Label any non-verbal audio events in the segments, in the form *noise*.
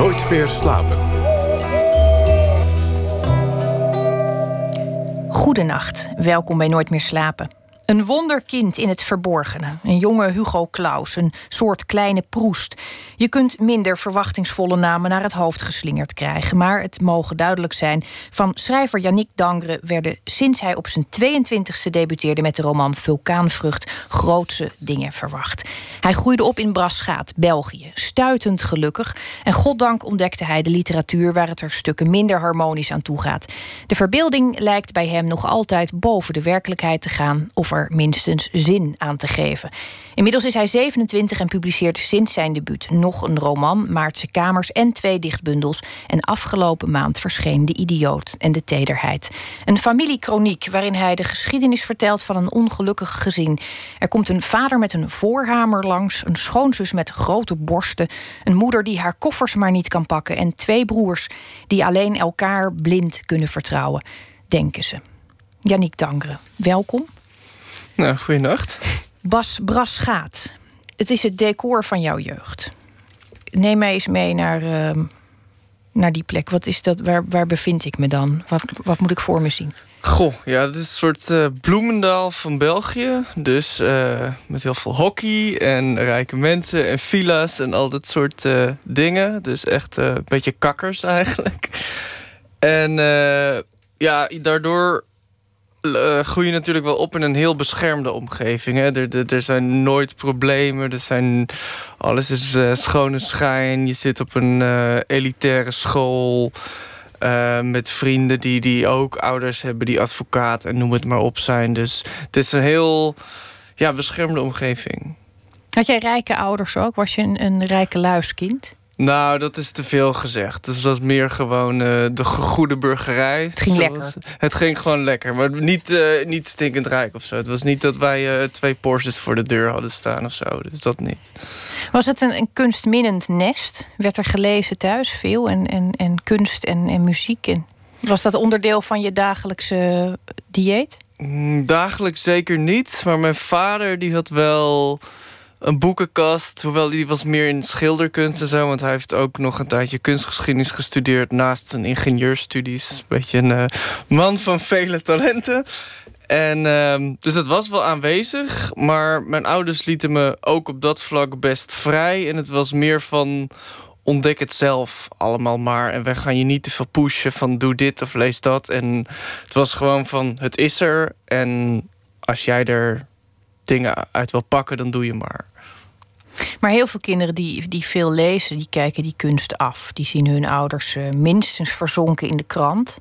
Nooit meer slapen. Goedenacht, welkom bij Nooit meer slapen. Een wonderkind in het verborgene. Een jonge Hugo Claus, een soort kleine proest. Je kunt minder verwachtingsvolle namen naar het hoofd geslingerd krijgen. Maar het mogen duidelijk zijn: van schrijver Yannick Dangre werden sinds hij op zijn 22e debuteerde met de roman Vulkaanvrucht grootse dingen verwacht. Hij groeide op in Braschaat, België, stuitend gelukkig. En goddank ontdekte hij de literatuur waar het er stukken minder harmonisch aan toe gaat. De verbeelding lijkt bij hem nog altijd boven de werkelijkheid te gaan, of er minstens zin aan te geven. Inmiddels is hij 27 en publiceert sinds zijn debuut nog een roman, Maartse Kamers en twee dichtbundels. En afgelopen maand verscheen De Idioot en de Tederheid. Een familiekroniek waarin hij de geschiedenis vertelt van een ongelukkig gezin. Er komt een vader met een voorhamer langs, een schoonzus met grote borsten, een moeder die haar koffers maar niet kan pakken en twee broers die alleen elkaar blind kunnen vertrouwen, denken ze. Yannick Dangre, welkom. Nou, goeienacht. Bas Brasgaat. Het is het decor van jouw jeugd. Neem mij eens mee naar, uh, naar die plek. Wat is dat? Waar, waar bevind ik me dan? Wat, wat moet ik voor me zien? Goh, ja, het is een soort uh, Bloemendaal van België. Dus uh, met heel veel hockey en rijke mensen en villa's en al dat soort uh, dingen. Dus echt een beetje kakkers *laughs* eigenlijk. En ja, daardoor uh, groei je natuurlijk wel op in een heel beschermde omgeving. Hè? Er, er, zijn nooit problemen. Er zijn, alles is uh, schone schijn. Je zit op een uh, elitaire school. met vrienden die, die ook ouders hebben die advocaat en noem het maar op zijn. Dus het is een heel ja, beschermde omgeving. Had jij rijke ouders ook? Was je een, een rijke luiskind? Nou, dat is te veel gezegd. Dus het was meer gewoon uh, de goede burgerij. Het ging lekker. Het ging gewoon lekker, maar niet, uh, niet stinkend rijk of zo. Het was niet dat wij uh, twee Porsches voor de deur hadden staan of zo. Dus dat niet. Was het een, een kunstminnend nest? Werd er gelezen thuis veel? En, en, en kunst en, en muziek? En was dat onderdeel van je dagelijkse dieet? Mm, dagelijks zeker niet. Maar mijn vader die had wel een boekenkast. Hoewel die was meer in schilderkunst en zo. Want hij heeft ook nog een tijdje kunstgeschiedenis gestudeerd... naast zijn ingenieurstudies. Een beetje een uh, man van vele talenten. En uh, dus het was wel aanwezig. Maar mijn ouders lieten me ook op dat vlak best vrij. En het was meer van ontdek het zelf allemaal maar. En wij gaan je niet te veel pushen van doe dit of lees dat. En het was gewoon van het is er. En als jij er dingen uit wil pakken, dan doe je maar. Maar heel veel kinderen die, die veel lezen, die kijken die kunst af. Die zien hun ouders uh, minstens verzonken in de krant.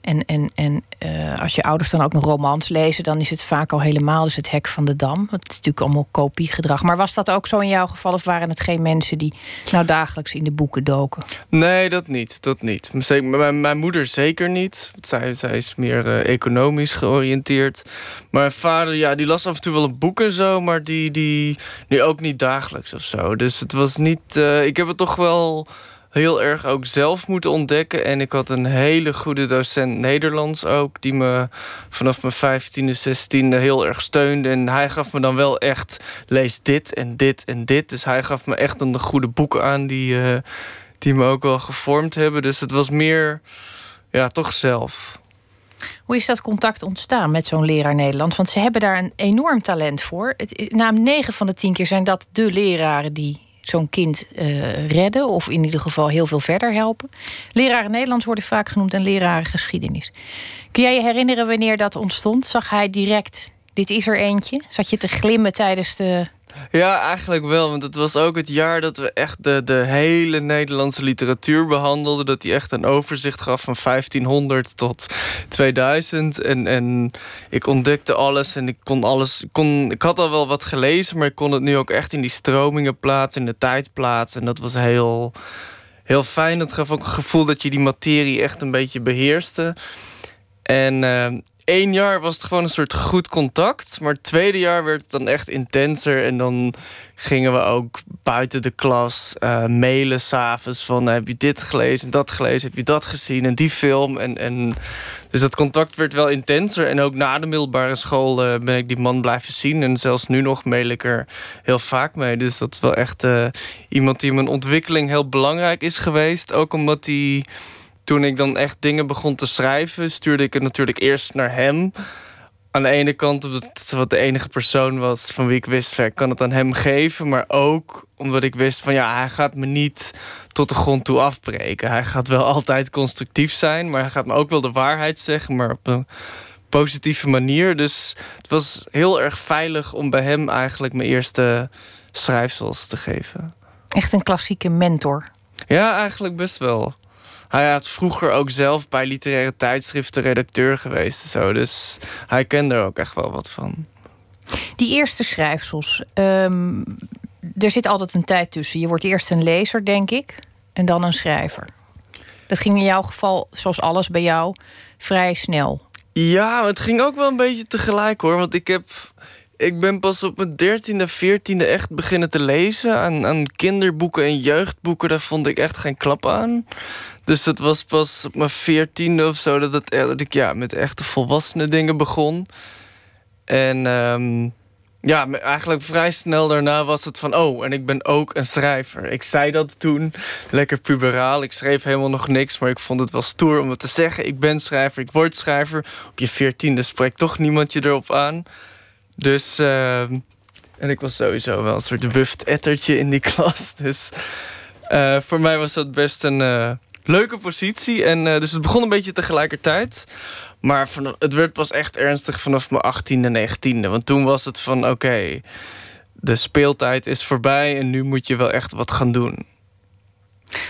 En, en, en uh, als je ouders dan ook nog romans lezen, dan is het vaak al helemaal dus het hek van de dam. Het is natuurlijk allemaal kopiegedrag. Maar was dat ook zo in jouw geval? Of waren het geen mensen die nou dagelijks in de boeken doken? Nee, dat niet. Dat niet. Mijn, mijn moeder zeker niet. Zij, zij is meer uh, economisch georiënteerd. Mijn vader, ja, die las af en toe wel een boek en zo, maar die, die nu ook niet dagelijks of zo. Dus het was niet. Uh, ik heb het toch wel heel erg ook zelf moeten ontdekken. En ik had een hele goede docent Nederlands ook... die me vanaf mijn 15e, 16e heel erg steunde. En hij gaf me dan wel echt... lees dit en dit en dit. Dus hij gaf me echt een goede boeken aan... die, uh, die me ook wel gevormd hebben. Dus het was meer, ja, toch zelf. Hoe is dat contact ontstaan met zo'n leraar Nederlands? Want ze hebben daar een enorm talent voor. Na negen van de tien keer zijn dat de leraren die zo'n kind uh, redden, of in ieder geval heel veel verder helpen. Leraren Nederlands worden vaak genoemd en leraren geschiedenis. Kun jij je herinneren wanneer dat ontstond? Zag hij direct, dit is er eentje? Zat je te glimmen tijdens de ja, eigenlijk wel. Want het was ook het jaar dat we echt de, de hele Nederlandse literatuur behandelden. Dat hij echt een overzicht gaf van 1500 tot 2000. En, en ik ontdekte alles en ik kon alles. Kon, ik had al wel wat gelezen, maar ik kon het nu ook echt in die stromingen plaatsen, in de tijd plaatsen. En dat was heel, heel fijn. Dat gaf ook het gevoel dat je die materie echt een beetje beheerste. En. Uh, één jaar was het gewoon een soort goed contact. Maar het tweede jaar werd het dan echt intenser. En dan gingen we ook buiten de klas uh, mailen s'avonds van... heb je dit gelezen, dat gelezen, heb je dat gezien en die film. En, en, dus dat contact werd wel intenser. En ook na de middelbare school uh, ben ik die man blijven zien. En zelfs nu nog mail ik er heel vaak mee. Dus dat is wel echt uh, iemand die mijn ontwikkeling heel belangrijk is geweest. Ook omdat hij toen ik dan echt dingen begon te schrijven, stuurde ik het natuurlijk eerst naar hem. Aan de ene kant omdat het wat de enige persoon was van wie ik wist, ik kan het aan hem geven. Maar ook omdat ik wist van ja, hij gaat me niet tot de grond toe afbreken. Hij gaat wel *laughs* altijd constructief zijn, maar hij gaat me ook wel de waarheid zeggen, maar op een positieve manier. Dus het was heel erg veilig om bij hem eigenlijk mijn eerste schrijfsels te geven. Echt een klassieke mentor. Ja, eigenlijk best wel. Hij had vroeger ook zelf bij literaire tijdschriften redacteur geweest. Zo, dus hij kende er ook echt wel wat van. Die eerste schrijfsels. Um, er zit altijd een tijd tussen. Je wordt eerst een lezer, denk ik, en dan een schrijver. Dat ging in jouw geval, zoals alles bij jou, vrij snel. Ja, het ging ook wel een beetje tegelijk hoor. Want ik heb. Ik ben pas op mijn dertiende, veertiende echt beginnen te lezen. Aan, aan kinderboeken en jeugdboeken, daar vond ik echt geen klap aan. Dus het was pas op mijn veertiende of zo dat, dat ik ja, met echte volwassene dingen begon. En um, ja, eigenlijk vrij snel daarna was het van... oh, en ik ben ook een schrijver. Ik zei dat toen, lekker puberaal. Ik schreef helemaal nog niks, maar ik vond het wel stoer om het te zeggen. Ik ben schrijver, ik word schrijver. Op je veertiende spreekt toch niemand je erop aan. Dus... Uh, en ik was sowieso wel een soort wuft ettertje in die *laughs* klas. Dus uh, voor mij was dat best een... Uh, leuke positie. En, uh, dus het begon een beetje tegelijkertijd. Maar van, het werd pas echt ernstig vanaf mijn 18e, 19e. Want toen was het van oké, de speeltijd is voorbij en nu moet je wel echt wat gaan doen.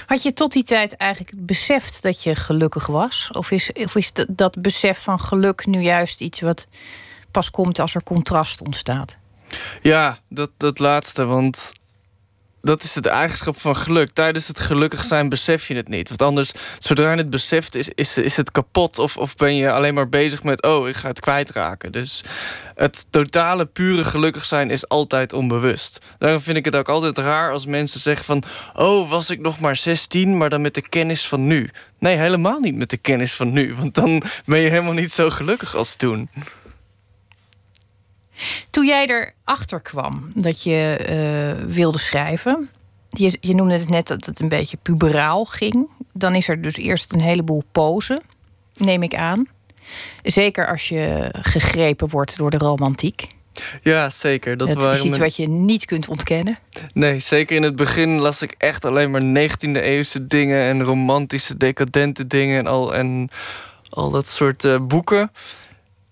Had je tot die tijd eigenlijk beseft dat je gelukkig was? Of is, of is dat, dat besef van geluk nu juist iets wat komt als er contrast ontstaat? Ja, dat, dat laatste. Want dat is de eigenschap van geluk. Tijdens het gelukkig zijn besef je het niet. Want anders, zodra je het beseft, is, is, is het kapot. Of, of ben je alleen maar bezig met... oh, ik ga het kwijtraken. Dus het totale, pure gelukkig zijn is altijd onbewust. Daarom vind ik het ook altijd raar als mensen zeggen van... oh, was ik nog maar 16, maar dan met de kennis van nu. Nee, helemaal niet met de kennis van nu. Want dan ben je helemaal niet zo gelukkig als toen. Toen jij erachter kwam dat je uh, wilde schrijven, je, je, noemde het net dat het een beetje puberaal ging. Dan is er dus eerst een heleboel pose, neem ik aan. Zeker als je gegrepen wordt door de romantiek. Ja, zeker. Dat, dat is iets wat je niet kunt ontkennen. Nee, zeker in het begin las ik echt alleen maar 19e eeuwse dingen en romantische, decadente dingen en al, en al dat soort uh, boeken.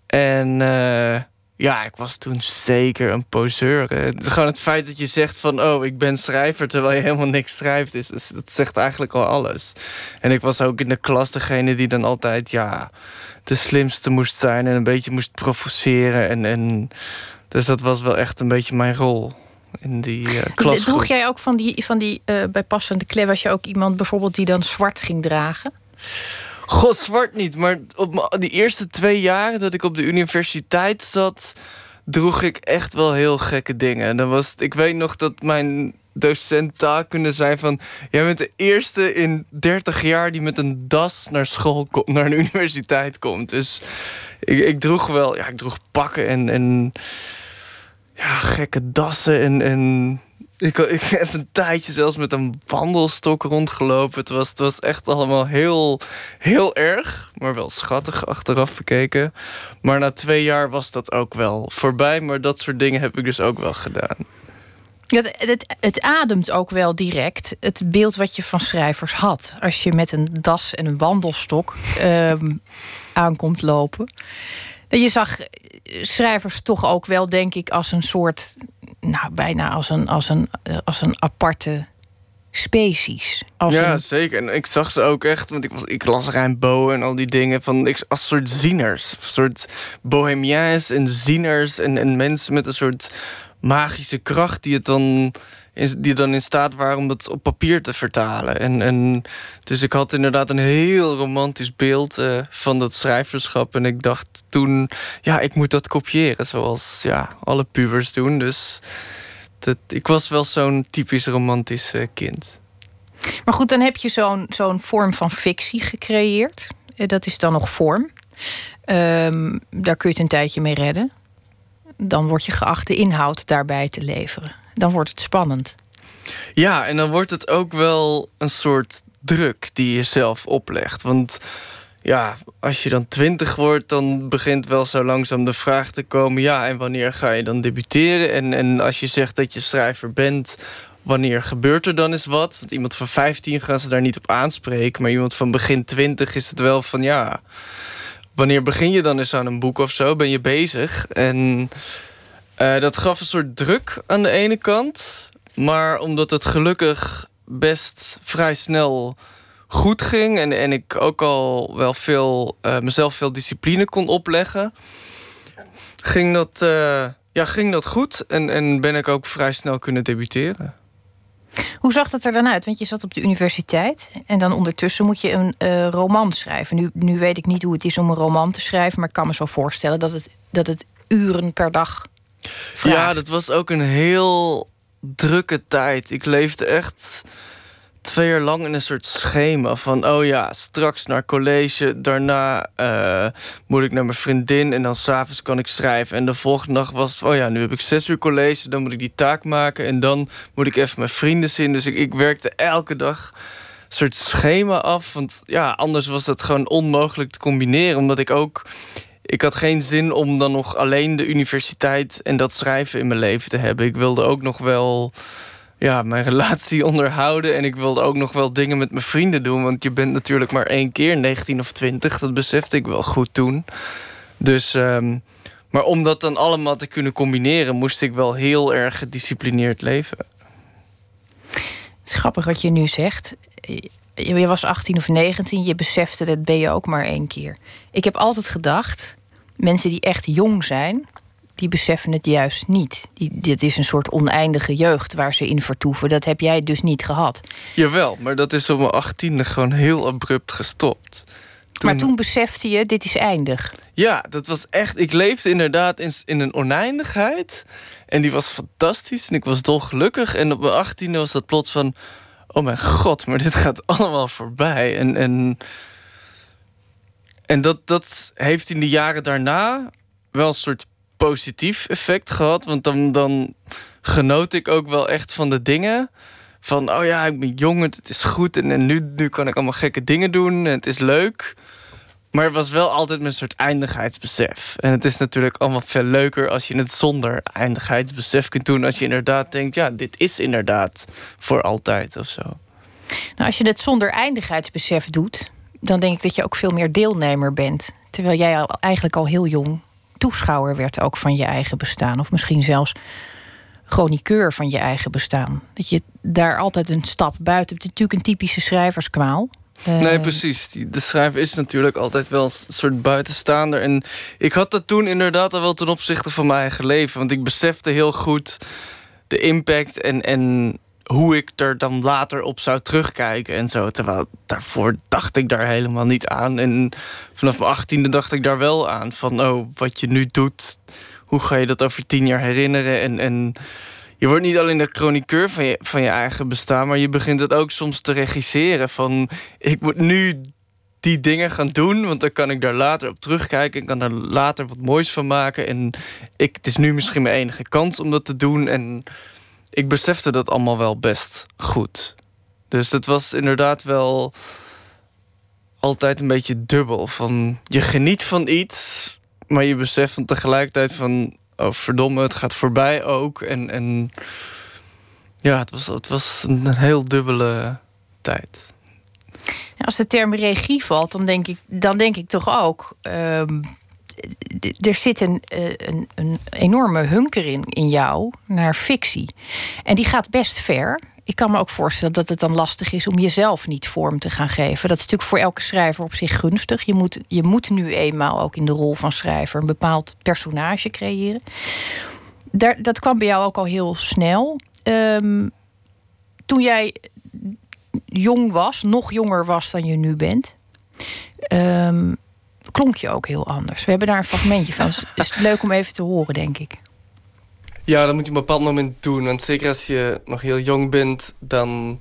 En uh, ja, ik was toen zeker een poseur. Gewoon het feit dat je zegt van... oh, ik ben schrijver, terwijl je helemaal niks schrijft... Is, dat zegt eigenlijk al alles. En ik was ook in de klas degene die dan altijd... ja, de slimste moest zijn en een beetje moest provoceren. En, en, dus dat was wel echt een beetje mijn rol in die uh, klas. Droeg jij ook van die, van die uh, bijpassende kleur... was je ook iemand bijvoorbeeld die dan zwart ging dragen? God, zwart niet. Maar op die eerste twee jaren dat ik op de universiteit zat, droeg ik echt wel heel gekke dingen. Dan was ik weet nog dat mijn docent taalkunde zei van... jij bent de eerste in 30 jaar die met een das naar school komt, naar de universiteit komt. Dus ik, ik droeg wel, ja, ik droeg pakken en, en ja, gekke dassen en, en ik, ik heb een tijdje zelfs met een wandelstok rondgelopen. Het was, het was echt allemaal heel, heel erg, maar wel schattig achteraf bekeken. Maar na twee jaar was dat ook wel voorbij. Maar dat soort dingen heb ik dus ook wel gedaan. het, het, het, ademt ook wel direct het beeld wat je van schrijvers had. Als je met een das en een wandelstok ehm, aankomt lopen. Je zag schrijvers toch ook wel, denk ik, als een soort nou, bijna als een, als een, eh, als een aparte species. Als ja, zeker. En ik zag ze ook echt, want ik, was, ik las Rimbaud en al die dingen van ik, als soort zieners. Soort bohemiens en zieners en, en mensen met een soort magische kracht die het dan die dan in staat waren om dat op papier te vertalen. En, en dus ik had inderdaad een heel romantisch beeld uh, van dat schrijverschap. En ik dacht toen, ja, ik moet dat kopiëren, zoals ja, alle pubers doen. Dus dat, ik was wel zo'n typisch romantisch uh, kind. Maar goed, dan heb je zo'n zo'n vorm van fictie gecreëerd. Eh, dat is dan nog vorm. Um, daar kun je het een tijdje mee redden. Dan word je geacht de inhoud daarbij te leveren. Dan wordt het spannend. Ja, en dan wordt het ook wel een soort druk die je zelf oplegt. Want ja, als je dan twintig wordt, dan begint wel zo langzaam de vraag te komen: ja, en wanneer ga je dan debuteren? En, en als je zegt dat je schrijver bent, wanneer gebeurt er dan eens wat? Want iemand van 15 gaan ze daar niet op aanspreken, maar iemand van begin 20 is het wel van ja. Wanneer begin je dan eens aan een boek of zo? Ben je bezig? En uh, dat gaf een soort druk aan de ene kant. Maar omdat het gelukkig best vrij snel goed ging... en, en ik ook al wel veel, uh, mezelf veel discipline kon opleggen... ging dat, uh, ja, ging dat goed en, en ben ik ook vrij snel kunnen debuteren. Hoe zag dat er dan uit? Want je zat op de universiteit en dan ondertussen moet je een roman schrijven. Nu, nu weet ik niet hoe het is om een roman te schrijven, maar ik kan me zo voorstellen dat het, dat het uren per dag Ja, dat was ook een heel drukke tijd. Ik leefde echt twee jaar lang in een soort schema van... oh ja, straks naar college, daarna uh, moet ik naar mijn vriendin... en dan s'avonds kan ik schrijven. En de volgende dag was het, oh ja, nu heb ik zes uur college... dan moet ik die taak maken en dan moet ik even mijn vrienden zien. Dus ik, ik werkte elke dag een soort schema af. Want ja, anders was dat gewoon onmogelijk te combineren. Omdat ik ook... Ik had geen zin om dan nog alleen de universiteit en dat schrijven in mijn leven te hebben. Ik wilde ook nog wel ja, mijn *laughs* relatie onderhouden. En ik wilde ook nog wel dingen met mijn vrienden doen. Want je bent natuurlijk maar één keer 19 of 20. Dat besefte ik wel goed toen. Dus, um, maar om dat dan allemaal te kunnen combineren... moest ik wel heel erg gedisciplineerd leven. Het is grappig wat je nu zegt. Je was 18 of 19, je besefte dat ben je ook maar één keer. Ik heb altijd gedacht, mensen die echt jong zijn die beseffen het juist niet. Die, dit is een soort oneindige jeugd waar ze in vertoeven. Dat heb jij dus niet gehad. Jawel, maar dat is op mijn achttiende gewoon heel abrupt gestopt. Toen... Maar toen besefte je, dit is eindig. Ja, dat was echt... Ik leefde inderdaad in, in een oneindigheid. En die was fantastisch. En ik was dolgelukkig. En op mijn achttiende was dat plots van... Oh mijn god, maar dit gaat *laughs* allemaal voorbij. En, en, en dat, dat heeft in de jaren daarna wel een soort positief effect gehad. Want dan, dan genoot ik ook wel echt van de dingen. Van, oh ja, ik ben jong, het is goed. En, en nu, nu kan ik allemaal gekke dingen doen en het is leuk. Maar het was wel altijd een soort eindigheidsbesef. En het is natuurlijk allemaal veel leuker als je het zonder eindigheidsbesef kunt doen. Als je inderdaad denkt, ja, dit is inderdaad voor altijd of zo. Nou, als je het zonder eindigheidsbesef doet, dan denk ik dat je ook veel meer deelnemer bent. Terwijl jij al, eigenlijk al heel jong toeschouwer werd ook van je eigen bestaan. Of misschien zelfs chroniqueur van je eigen bestaan. Dat je daar altijd een stap buiten. Het is natuurlijk een typische schrijverskwaal. Nee, eh, precies. De schrijver is natuurlijk altijd wel een soort buitenstaander. En ik had dat toen inderdaad al wel ten opzichte van mijn eigen leven. Want ik besefte heel goed de impact en, en hoe ik er dan later op zou terugkijken en zo. Terwijl daarvoor dacht ik daar helemaal niet aan. En vanaf mijn achttiende dacht ik daar wel aan. Van, oh, wat je nu doet, hoe ga je dat over tien jaar herinneren? En, en je wordt niet alleen de chroniqueur van je, eigen bestaan... maar je begint het ook soms te regisseren. Van, ik moet nu die dingen gaan doen, want dan kan ik daar later op terugkijken... en kan er later wat moois van maken. En ik, het is nu misschien mijn enige kans om dat te doen... en ik besefte dat allemaal wel best goed. Dus het was inderdaad wel altijd een beetje dubbel. Van je geniet van iets, maar je beseft tegelijkertijd van... oh verdomme, het gaat voorbij ook. En, en ja, het was, het was een heel dubbele tijd. Als de term regie valt, dan denk ik, dan denk ik toch ook... Ehm, er zit een, eh, een, een enorme hunker in, in jou naar fictie. En die gaat best ver ik kan me ook voorstellen dat het dan lastig is om jezelf niet vorm te gaan geven. Dat is natuurlijk voor elke schrijver op zich gunstig. Je moet, je moet nu eenmaal ook in de rol van schrijver een bepaald personage creëren. Daar, dat kwam bij jou ook al heel snel. Um, toen jij jong was, nog jonger was dan je nu bent, ehm, klonk je ook heel anders. We hebben daar een fragmentje van. Het is leuk om even te horen, denk ik. Ja, dat moet je op een bepaald moment doen. Want zeker als je nog heel jong bent, dan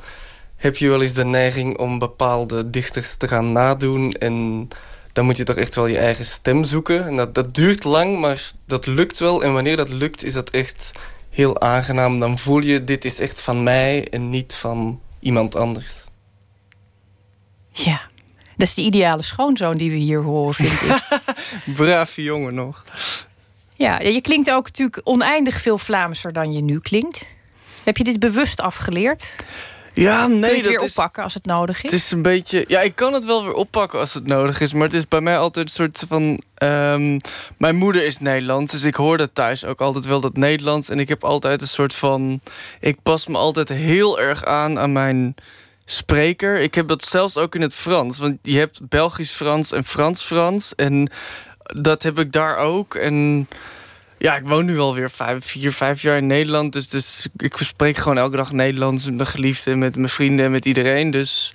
heb je wel eens de neiging om bepaalde dichters te gaan nadoen. En dan moet je toch echt wel je eigen stem zoeken. En dat, dat duurt lang, maar dat lukt wel. En wanneer dat lukt, is dat echt heel aangenaam. Dan voel je, dit is echt van mij en niet van iemand anders. Ja, dat is de ideale schoonzoon die we hier horen, vind ik. *laughs* Brave jongen nog. Ja, je klinkt ook natuurlijk oneindig veel Vlaamser dan je nu klinkt. Heb je dit bewust afgeleerd? Ja, nee. Kun je het weer oppakken als het nodig is? Het is een beetje. Ja, ik kan het wel weer oppakken als het nodig is. Maar het is bij mij altijd een soort van. Ehm, mijn moeder is Nederlands. Dus ik hoorde thuis ook altijd wel dat Nederlands. En ik heb altijd een soort van. Ik pas me altijd heel erg aan aan mijn spreker. Ik heb dat zelfs ook in het Frans. Want je hebt Belgisch-Frans en Frans-Frans. En dat heb ik daar ook. En ja, ik woon nu alweer vijf, vier, vijf jaar in Nederland. Dus, dus ik spreek gewoon elke dag Nederlands met mijn geliefden, met mijn vrienden en met iedereen. Dus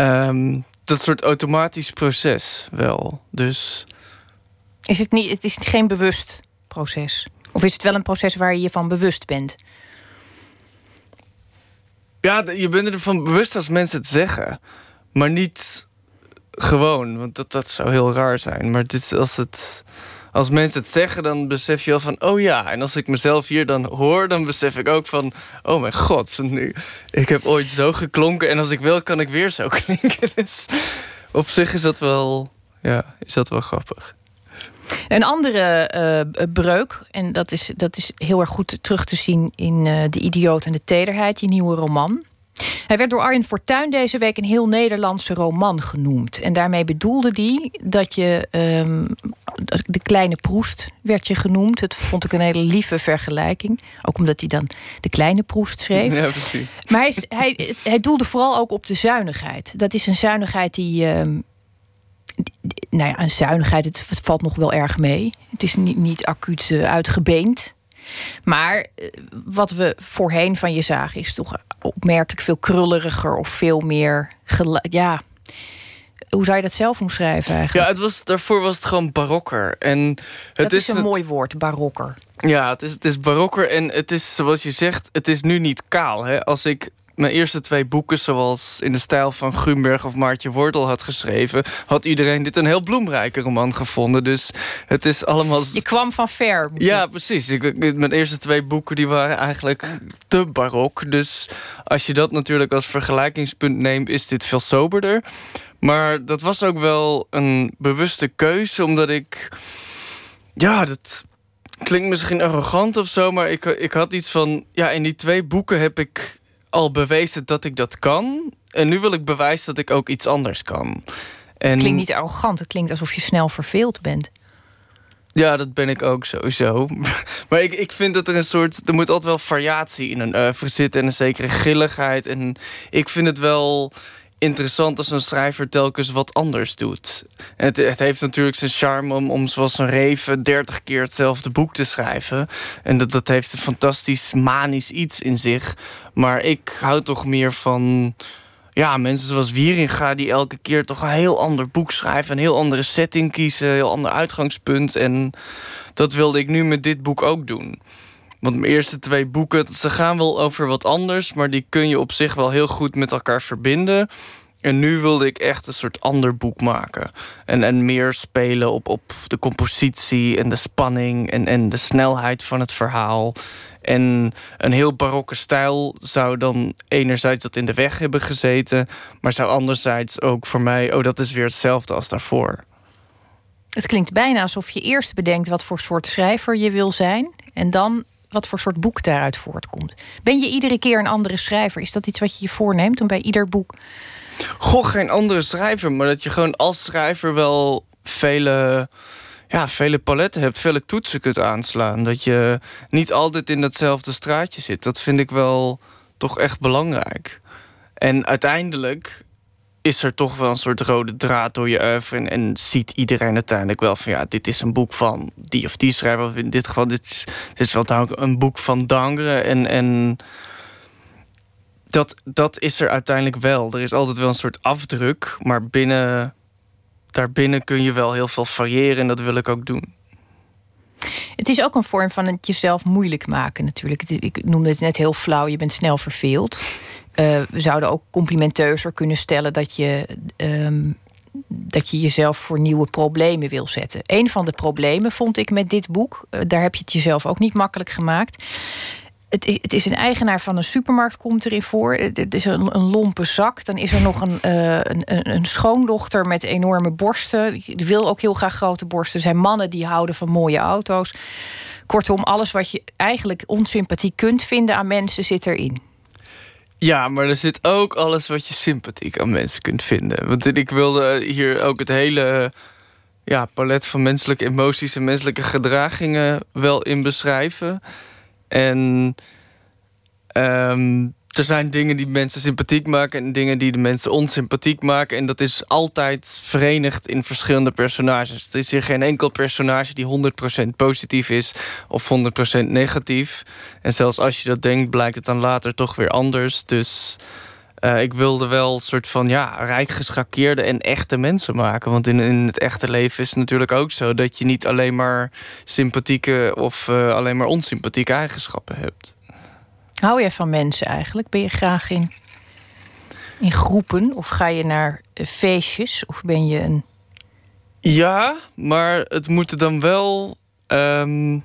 um, dat soort automatisch proces wel. Dus. Is het, niet, het is geen bewust proces? Of is het wel een proces waar je je van bewust bent? Ja, je bent ervan bewust als mensen het zeggen. Maar niet gewoon, want dat, dat zou heel raar zijn. Maar dit, als, het, als mensen het zeggen, dan besef je wel van... oh ja, en als ik mezelf hier dan hoor, dan besef ik ook van... oh mijn god, ik heb ooit zo geklonken... en als ik wil, kan ik weer zo *laughs* klinken. Dus op zich is dat wel, ja, is dat wel grappig. Een andere uh, breuk, en dat is, dat is heel erg goed terug te zien in uh, De Idioot en de Tederheid, je nieuwe roman. Hij werd door Arjen Fortuyn deze week een heel Nederlandse roman genoemd. En daarmee bedoelde hij dat je um, de kleine Proest werd je genoemd. Dat vond ik een hele lieve vergelijking. Ook omdat hij dan de kleine Proest schreef. Ja, precies. Maar hij, hij, hij doelde vooral ook op de zuinigheid. Dat is een zuinigheid die. Um, nou ja, een zuinigheid, het valt nog wel erg mee. Het is niet, niet acuut uh, uitgebeend. Maar eh, wat we voorheen van je zagen is toch opmerkelijk veel krulleriger of veel meer. Ja, hoe zou je dat zelf omschrijven eigenlijk? Ja, het was, daarvoor was het gewoon barokker. En het dat is, een mooi woord, barokker. Ja, het is, het is barokker en het is, zoals je zegt, het is nu niet kaal. Hè? Als ik mijn eerste twee boeken, zoals in de stijl van Grunberg of Maartje Wortel had geschreven, had iedereen dit een heel bloemrijke roman gevonden. Dus het is allemaal. Je kwam van ver. Ja, precies. Ik, mijn eerste twee boeken die waren eigenlijk te barok. Dus als je dat natuurlijk als vergelijkingspunt neemt, is dit veel soberder. Maar dat was ook wel een bewuste keuze, omdat ik. Ja, dat klinkt misschien arrogant of zo, maar ik, ik had iets van. Ja, in die twee boeken heb ik al bewezen dat ik dat kan. En nu wil ik bewijzen dat ik ook iets anders kan. En... Het klinkt niet arrogant, het klinkt alsof je snel verveeld bent. Ja, dat ben ik ook sowieso. *laughs* Maar ik, ik vind dat er een soort... Er moet altijd wel variatie in een oeuvre zitten... en een zekere grilligheid. En ik vind het wel interessant als een schrijver telkens wat anders doet. Het, het, heeft natuurlijk zijn charme om, om zoals een reven... dertig keer hetzelfde boek te schrijven. En dat, dat heeft een fantastisch manisch iets in zich. Maar ik hou toch meer van... Ja, mensen zoals Wieringa die elke keer toch een heel ander boek schrijven... een heel andere setting kiezen, een heel ander uitgangspunt. En dat wilde ik nu met dit boek ook doen. Want mijn eerste twee boeken, ze gaan wel over wat anders... maar die kun je op zich wel heel goed met elkaar verbinden. En nu wilde ik echt een soort ander boek maken. En, en meer spelen op, op de compositie en de spanning... En, en de snelheid van het verhaal. En een heel barokke stijl zou dan enerzijds dat in de weg hebben gezeten... maar zou anderzijds ook voor mij... oh, dat is weer hetzelfde als daarvoor. Het klinkt bijna alsof je eerst bedenkt wat voor soort schrijver je wil zijn... en dan wat voor soort boek daaruit voortkomt. Ben je iedere keer een andere schrijver? Is dat iets wat je je voorneemt om bij ieder boek... Goh, geen andere schrijver, maar dat je gewoon als schrijver wel vele ja, vele paletten hebt, vele toetsen kunt aanslaan. Dat je niet altijd in datzelfde straatje zit. Dat vind ik wel toch echt belangrijk. En uiteindelijk is er toch wel een soort rode draad door je oeuvre... En, ziet iedereen uiteindelijk wel van... ja, dit is een boek van die of die schrijver. Of in dit geval, dit is, dit is wel een boek van Dangre. En, en dat, dat is er uiteindelijk wel. Er is altijd wel een soort afdruk, maar binnen, daarbinnen kun je wel heel veel variëren en dat wil ik ook doen. Het is ook een vorm van het jezelf moeilijk maken natuurlijk. Ik noemde het net heel flauw, je bent snel verveeld. Uh, we zouden ook complimenteuzer kunnen stellen dat je, um, dat je jezelf voor nieuwe problemen wil zetten. Een van de problemen vond ik met dit boek, uh, daar heb je het jezelf ook niet makkelijk gemaakt het, het, is een eigenaar van een supermarkt, komt erin voor. Het is een, een lompe zak. Dan is er nog een, uh, een, een, schoondochter met enorme borsten. Die wil ook heel graag grote borsten. Er zijn mannen die houden van mooie auto's. Kortom, alles wat je eigenlijk onsympathiek kunt vinden aan mensen zit erin. Ja, maar er zit ook alles wat je sympathiek aan mensen kunt vinden. Want ik wilde hier ook het hele ja, palet van menselijke emoties en menselijke gedragingen wel in beschrijven. En ehm, er zijn dingen die mensen sympathiek maken en dingen die de mensen onsympathiek maken. En dat is altijd verenigd in verschillende personages. Het is hier geen enkel personage die 100% positief is of 100% negatief. En zelfs als je dat denkt, blijkt het dan later toch weer anders. Dus uh, ik wilde wel een soort van ja, rijk geschakeerde en echte mensen maken. Want in, in het echte leven is het natuurlijk ook zo dat je niet alleen maar sympathieke of uh, alleen maar onsympathieke eigenschappen hebt. Hou je van mensen eigenlijk? Ben je graag in, in groepen of ga je naar eh, feestjes of ben je een. Ja, maar het moeten dan wel um,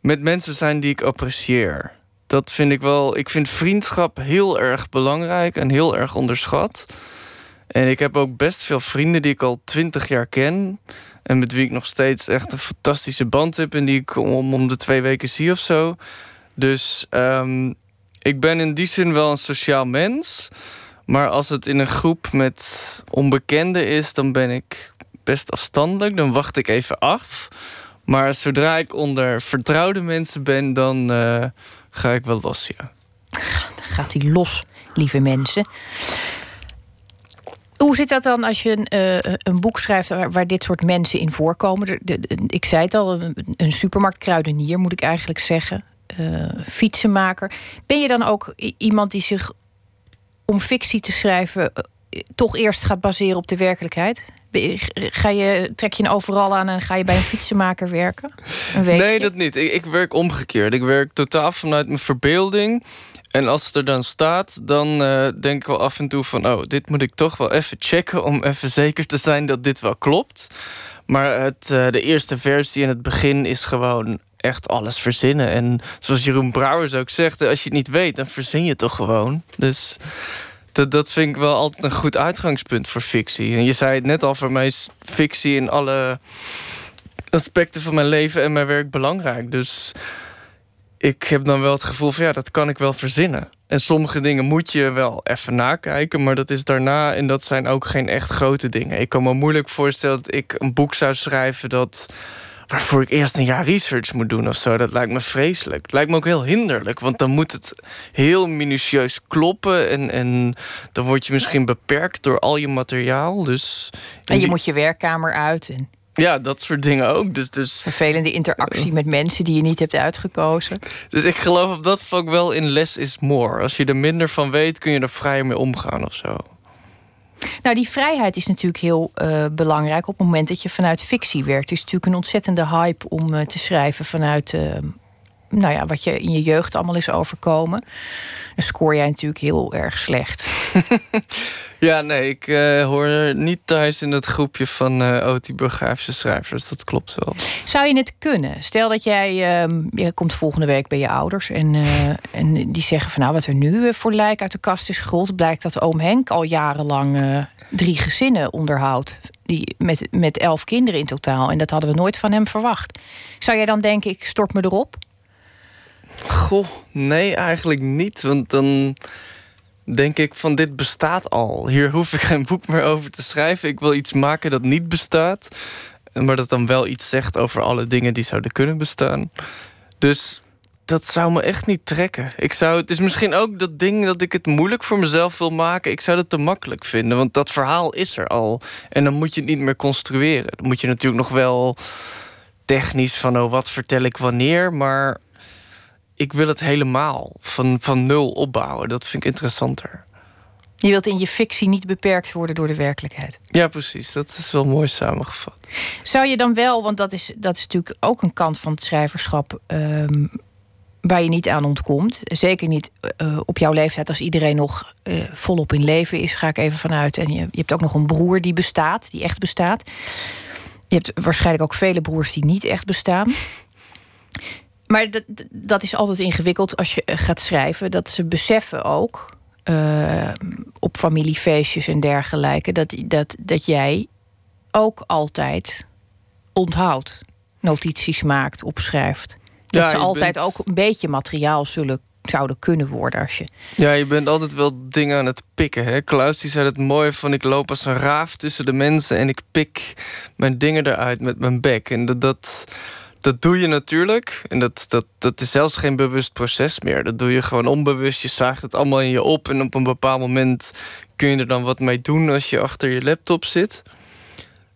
met mensen zijn die ik apprecieer dat vind ik wel. Ik vind vriendschap heel erg belangrijk en heel erg onderschat. En ik heb ook best veel vrienden die ik al twintig jaar ken. En met wie ik nog steeds echt een fantastische band heb. En die ik om, om de twee weken zie of zo. Dus um, ik ben in die zin wel een sociaal mens. Maar als het in een groep met onbekenden is, dan ben ik best afstandelijk. Dan wacht ik even af. Maar zodra ik onder vertrouwde mensen ben, dan. Uh, ga ik wel los, ja. Dan gaat hij los, lieve mensen. Hoe zit dat dan als je een, uh, een boek schrijft waar, dit soort mensen in voorkomen? Ik zei het al, een, een supermarktkruidenier moet ik eigenlijk zeggen. Uh, fietsenmaker. Ben je dan ook iemand die zich om fictie te schrijven toch eerst gaat baseren op de werkelijkheid? Ga je, trek je een overal aan en ga je bij een fietsenmaker werken? Een nee, dat niet. Ik, ik, werk omgekeerd. Ik werk totaal vanuit mijn verbeelding. En als het er dan staat, dan uh, denk ik wel af en toe van... oh, dit moet ik toch wel even checken... om even zeker te zijn dat dit wel klopt. Maar het, uh, de eerste versie in het begin is gewoon echt alles verzinnen. En zoals Jeroen Brouwers ook zegt... als je het niet weet, dan verzin je toch gewoon. Dus dat, dat vind ik wel altijd een goed uitgangspunt voor fictie. En je zei het net al, voor mij is fictie in alle aspecten van mijn leven en mijn werk belangrijk. Dus ik heb dan wel het gevoel van ja, dat kan ik wel verzinnen. En sommige dingen moet je wel even nakijken, maar dat is daarna en dat zijn ook geen echt grote dingen. Ik kan me moeilijk voorstellen dat ik een boek zou schrijven dat waarvoor ik eerst een jaar research moet doen of zo. Dat lijkt me vreselijk. Lijkt me ook heel hinderlijk, want dan moet het heel minutieus kloppen. En, en dan word je misschien beperkt door al je materiaal. Dus en je moet je werkkamer uit. En... Ja, dat soort dingen ook. Dus, dus... Vervelende interactie met mensen die je niet hebt uitgekozen. Dus ik geloof op dat vlak wel in less is more. Als je er minder van weet, kun je er vrijer mee omgaan of zo. Nou, die vrijheid is natuurlijk heel uh, belangrijk op het moment dat je vanuit fictie werkt. Het is natuurlijk een ontzettende hype om uh, te schrijven vanuit uh, nou ja, wat je in je jeugd allemaal is overkomen. Dan scoor jij natuurlijk heel erg slecht. *laughs* ja, nee, ik uh, hoor niet thuis in het groepje van uh, autobiografische schrijvers. Dat klopt wel. Zou je het kunnen? Stel dat jij, uh, je komt volgende week bij je ouders en, uh, en die zeggen van nou wat er nu voor lijk uit de kast is gerold, blijkt dat oom Henk al jarenlang drie gezinnen onderhoudt. Die, met, met elf kinderen in totaal. En dat hadden we nooit van hem verwacht. Zou jij dan denken, ik stort me erop? Goh, nee, eigenlijk niet. Want dan denk ik van dit bestaat al. Hier hoef ik geen boek meer over te schrijven. Ik wil iets maken dat niet bestaat. Maar dat dan wel iets zegt over alle dingen die zouden kunnen bestaan. Dus dat zou me echt niet trekken. Ik zou, het is misschien ook dat ding dat ik het moeilijk voor mezelf wil maken. Ik zou dat te makkelijk vinden, want dat verhaal is er al. En dan moet je het niet meer construeren. Dan moet je natuurlijk nog wel technisch van... oh, wat vertel ik wanneer, maar ik wil het helemaal van, van nul opbouwen. Dat vind ik interessanter. Je wilt in je fictie niet beperkt worden door de werkelijkheid. Ja, precies. Dat is wel mooi samengevat. Zou je dan wel, want dat is, dat is natuurlijk ook een kant van het schrijverschap. Ehm, waar je niet aan ontkomt. Zeker niet uh, op jouw leeftijd, als iedereen nog uh, volop in leven is, ga ik even vanuit. En je, je hebt ook nog een broer die bestaat, die echt bestaat. Je hebt waarschijnlijk ook vele broers die niet echt bestaan. Maar dat, dat is altijd ingewikkeld als je gaat schrijven. Dat ze beseffen ook uh, op familiefeestjes en dergelijke, dat, dat, dat jij ook altijd onthoudt, notities maakt, opschrijft. Dat ja, ze altijd ook een beetje materiaal zullen zouden kunnen worden als je. Ja, je bent altijd wel dingen aan het pikken. Hè? Klaus die zei het mooi van ik loop als een raaf tussen de mensen en ik pik mijn dingen eruit met mijn bek. En dat, dat, dat doe je natuurlijk. En dat, dat, dat is zelfs geen bewust proces meer. Dat doe je gewoon onbewust. Je zaagt het allemaal in je op. En op een bepaald moment kun je er dan wat mee doen als je achter je laptop zit.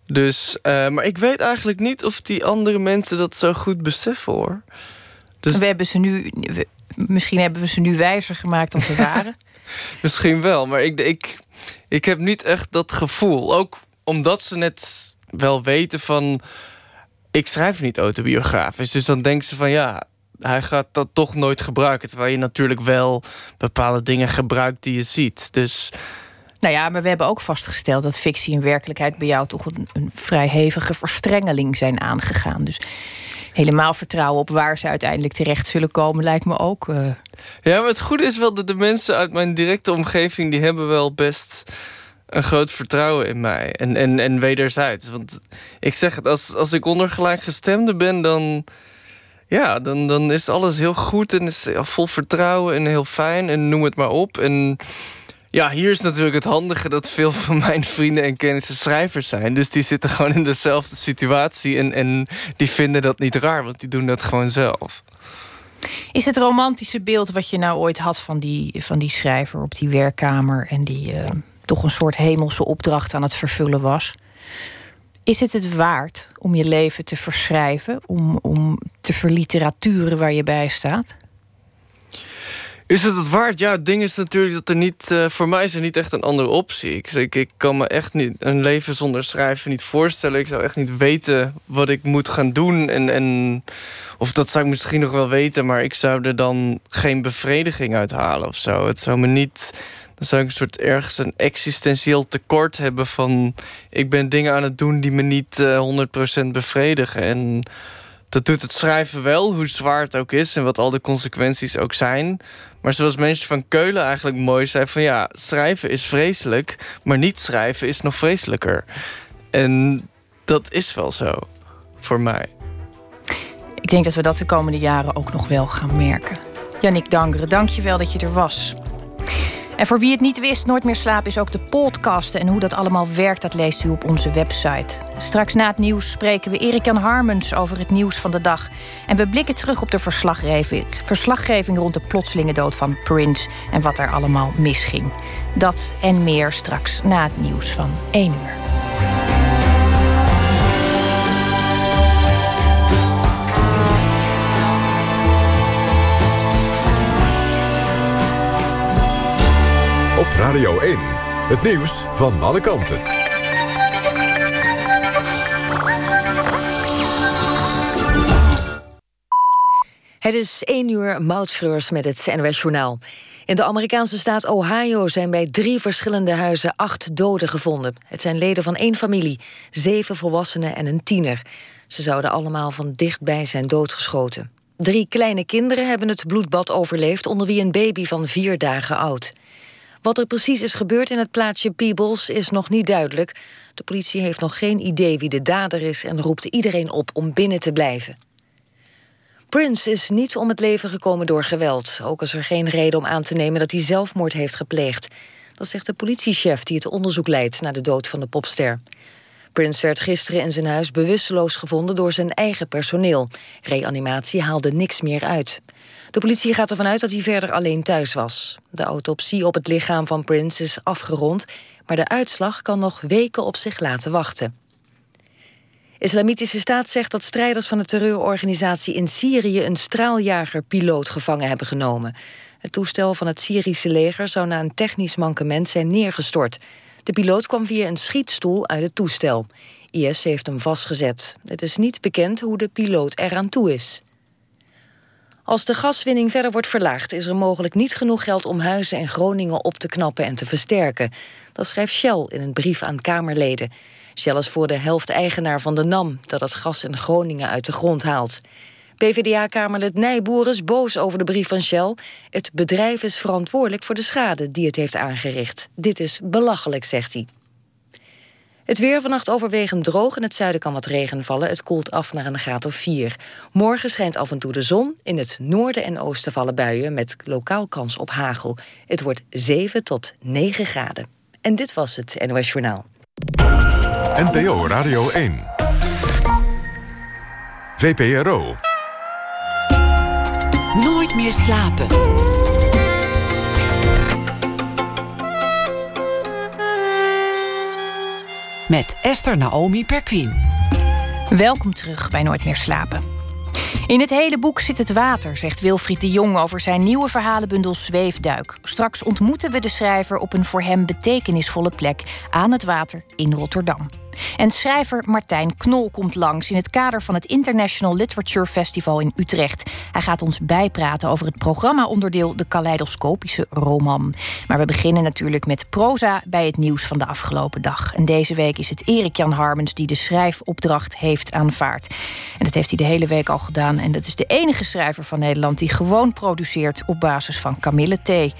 Dus, uh, maar ik weet eigenlijk niet of die andere mensen dat zo goed beseffen hoor. Dus... We hebben ze nu, misschien hebben we ze nu wijzer gemaakt dan ze *laughs* waren. misschien wel, maar ik, ik, ik heb niet echt dat gevoel. Ook omdat ze net wel weten van ik schrijf niet autobiografisch. Dus dan denken ze van ja, hij gaat dat toch nooit gebruiken. Terwijl je natuurlijk wel bepaalde dingen gebruikt die je ziet. Dus. Nou ja, maar we hebben ook vastgesteld dat fictie en werkelijkheid bij jou toch een, een vrij hevige verstrengeling zijn aangegaan. Dus helemaal vertrouwen op waar ze uiteindelijk terecht zullen komen, lijkt me ook. Uh... Ja, maar het goede is wel dat de mensen uit mijn directe omgeving, die hebben wel best een groot vertrouwen in mij. En, en, en wederzijds. Want ik zeg het, als, als ik ondergelijkgestemde ben, dan. Ja, dan, dan is alles heel goed en is vol vertrouwen en heel fijn en noem het maar op. En ja, hier is natuurlijk het handige dat veel van mijn vrienden en kennissen schrijvers zijn. Dus die zitten gewoon in dezelfde situatie en, en die vinden dat niet raar, want die doen dat gewoon zelf. Is het romantische beeld wat je nou ooit had van die, van die schrijver op die werkkamer en die. Uh toch een soort hemelse opdracht aan het vervullen was. Is het het waard om je leven te verschrijven, om, om te verliteraturen waar je bij staat? Is het het waard? Ja, het ding is natuurlijk dat er niet... Uh, voor mij is er niet echt een andere optie. Ik, ik, ik, kan me echt niet een leven zonder schrijven niet voorstellen. Ik zou echt niet weten wat ik moet gaan doen. En, en, of dat zou ik misschien nog wel weten... maar ik zou er dan geen bevrediging uit halen of zo. Het zou me niet dan zou ik een soort ergens een existentieel tekort hebben van... ik ben dingen aan het doen die me niet uh, eh, 100% bevredigen. En dat doet het schrijven wel, hoe zwaar het ook is... en wat al de consequenties ook zijn. Maar zoals mensen van Keulen eigenlijk mooi zei... van ja, schrijven is vreselijk, maar niet schrijven is nog vreselijker. En dat is wel zo, voor mij. Ik denk dat we dat de komende jaren ook nog wel gaan merken. Jannik Dankeren, dank je wel dat je er was. En voor wie het niet wist, Nooit meer slapen is ook de podcasten. En hoe dat allemaal werkt, dat leest u op onze website. Straks na het nieuws spreken we Erik-Jan Harmens over het nieuws van de dag. En we blikken terug op de verslaggeving, verslaggeving rond de plotselinge dood van Prince... en wat er allemaal misging. Dat en meer straks na het nieuws van 1 uur. Radio 1, het nieuws van alle kanten. Het is 1 uur moutschreurs met het NWS Journaal. In de Amerikaanse staat Ohio zijn bij drie verschillende huizen acht doden gevonden. Het zijn leden van één familie, zeven volwassenen en een tiener. Ze zouden allemaal van dichtbij zijn doodgeschoten. Drie kleine kinderen hebben het bloedbad overleefd, onder wie een baby van vier dagen oud. Wat er precies is gebeurd in het plaatsje Peebles is nog niet duidelijk. De politie heeft nog geen idee wie de dader is en roept iedereen op om binnen te blijven. Prince is niet om het leven gekomen door geweld. Ook is er geen reden om aan te nemen dat hij zelfmoord heeft gepleegd. Dat zegt de politiechef die het onderzoek leidt naar de dood van de popster. Prince werd gisteren in zijn huis bewusteloos gevonden door zijn eigen personeel. Reanimatie haalde niks meer uit. De politie gaat ervan uit dat hij verder alleen thuis was. De autopsie op het lichaam van Prince is afgerond, maar de uitslag kan nog weken op zich laten wachten. Islamitische Staat zegt dat strijders van de terreurorganisatie in Syrië een straaljager-piloot gevangen hebben genomen. Het toestel van het Syrische leger zou na een technisch mankement zijn neergestort. De piloot kwam via een schietstoel uit het toestel. IS heeft hem vastgezet. Het is niet bekend hoe de piloot eraan toe is. Als de gaswinning verder wordt verlaagd, is er mogelijk niet genoeg geld om huizen en Groningen op te knappen en te versterken. Dat schrijft Shell in een brief aan Kamerleden. Shell is voor de helft eigenaar van de NAM, dat het gas in Groningen uit de grond haalt. PvdA-kamerlid Nijboer is boos over de brief van Shell. Het bedrijf is verantwoordelijk voor de schade die het heeft aangericht. Dit is belachelijk, zegt hij. Het weer vannacht overwegend droog. In het zuiden kan wat regen vallen. Het koelt af naar een graad of 4. Morgen schijnt af en toe de zon. In het noorden en oosten vallen buien met lokaal kans op hagel. Het wordt 7 tot 9 graden. En dit was het NOS Journaal. NPO Radio 1. VPRO. Nooit meer slapen. Met Esther Naomi Perquin. Welkom terug bij Nooit meer slapen. In het hele boek zit het water, zegt Wilfried de Jong over zijn nieuwe verhalenbundel Zweefduik. Straks ontmoeten we de schrijver op een voor hem betekenisvolle plek aan het water in Rotterdam. En schrijver Martijn Knol komt langs in het kader van het International Literature Festival in Utrecht. Hij gaat ons bijpraten over het programma-onderdeel De Kaleidoscopische Roman. Maar we beginnen natuurlijk met proza bij het nieuws van de afgelopen dag. En deze week is het Erik-Jan Harmens die de schrijfopdracht heeft aanvaard. En dat heeft hij de hele week al gedaan. En dat is de enige schrijver van Nederland die gewoon produceert op basis van kamillethee.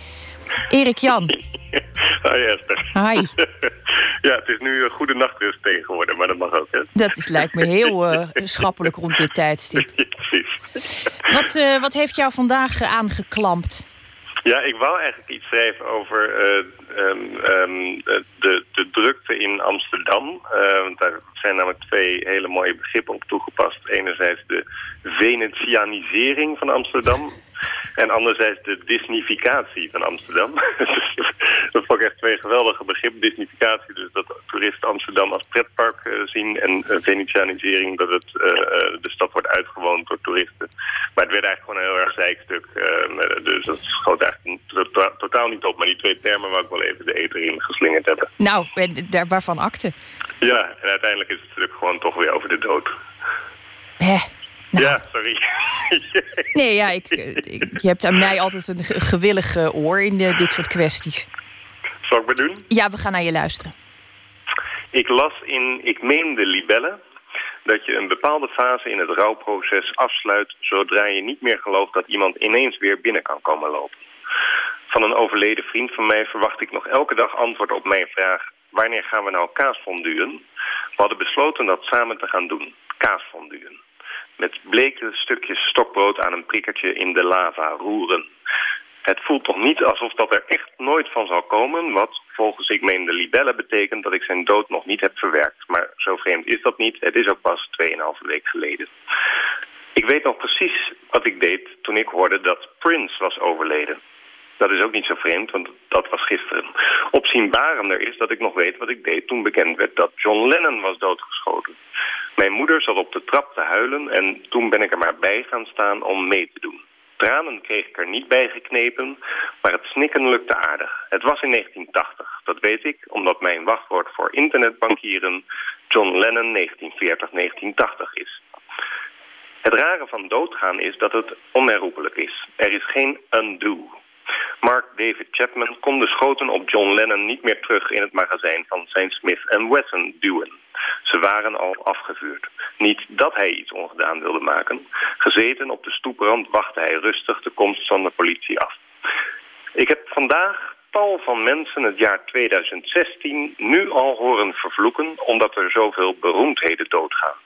Erik Jan. *laughs* Hi Esther. Hi. *laughs* Ja, het is nu een goede nachtrust tegenwoordig, maar dat mag ook. Hè? Dat is, lijkt me heel uh, schappelijk rond dit tijdstip. *laughs* Ja, precies. Wat, uh, wat heeft jou vandaag aangeklampt? Ja, ik wou eigenlijk iets schrijven over um, um, de, de drukte in Amsterdam. want daar zijn namelijk twee hele mooie begrippen op toegepast. Enerzijds de Venetianisering van Amsterdam. En anderzijds de disnificatie van Amsterdam. *laughs* dat vond ik echt twee geweldige begrippen. Disnificatie, dus dat toeristen Amsterdam als pretpark uh, zien. En uh, Venetianisering, dat het, uh, de stad wordt uitgewoond door toeristen. Maar het werd eigenlijk gewoon een heel erg zijkstuk. dus dat schoot eigenlijk to totaal niet op. Maar die twee termen wou ik wel even de eter in geslingerd hebben. Nou, daar, waarvan akte? Ja, en uiteindelijk is het natuurlijk gewoon toch weer over de dood. Hè? Nou. Ja, sorry. *laughs* nee, ja, ik, ik, je hebt aan mij altijd een gewillig oor in de, dit soort kwesties. Zal ik maar doen? Ja, we gaan naar je luisteren. Ik las in Ik meen de libellen dat je een bepaalde fase in het rouwproces afsluit... zodra je niet meer gelooft dat iemand ineens weer binnen kan komen lopen. Van een overleden vriend van mij verwacht ik nog elke dag antwoord op mijn vraag... wanneer gaan we nou kaasfonduën? We hadden besloten dat samen te gaan doen, kaasfonduën met bleke stukjes stokbrood aan een prikkertje in de lava roeren. Het voelt toch niet alsof dat er echt nooit van zal komen... wat volgens ik meen de libellen betekent dat ik zijn dood nog niet heb verwerkt. Maar zo vreemd is dat niet. Het is ook pas 2,5 week geleden. Ik weet nog precies wat ik deed toen ik hoorde dat Prince was overleden. Dat is ook niet zo vreemd, want dat was gisteren. Opzienbarender is dat ik nog weet wat ik deed toen bekend werd dat John Lennon was doodgeschoten. Mijn moeder zat op de trap te huilen en toen ben ik er maar bij gaan staan om mee te doen. Tranen kreeg ik er niet bij geknepen, maar het snikken lukte aardig. Het was in 1980, dat weet ik, omdat mijn wachtwoord voor internetbankieren John Lennon 1940-1980 is. Het rare van doodgaan is dat het onherroepelijk is. Er is geen undo. Mark David Chapman kon de schoten op John Lennon niet meer terug in het magazijn van zijn Smith Wesson duwen. Ze waren al afgevuurd. Niet dat hij iets ongedaan wilde maken. Gezeten op de stoeprand wachtte hij rustig de komst van de politie af. Ik heb vandaag tal van mensen het jaar 2016 nu al horen vervloeken... omdat er zoveel beroemdheden doodgaan.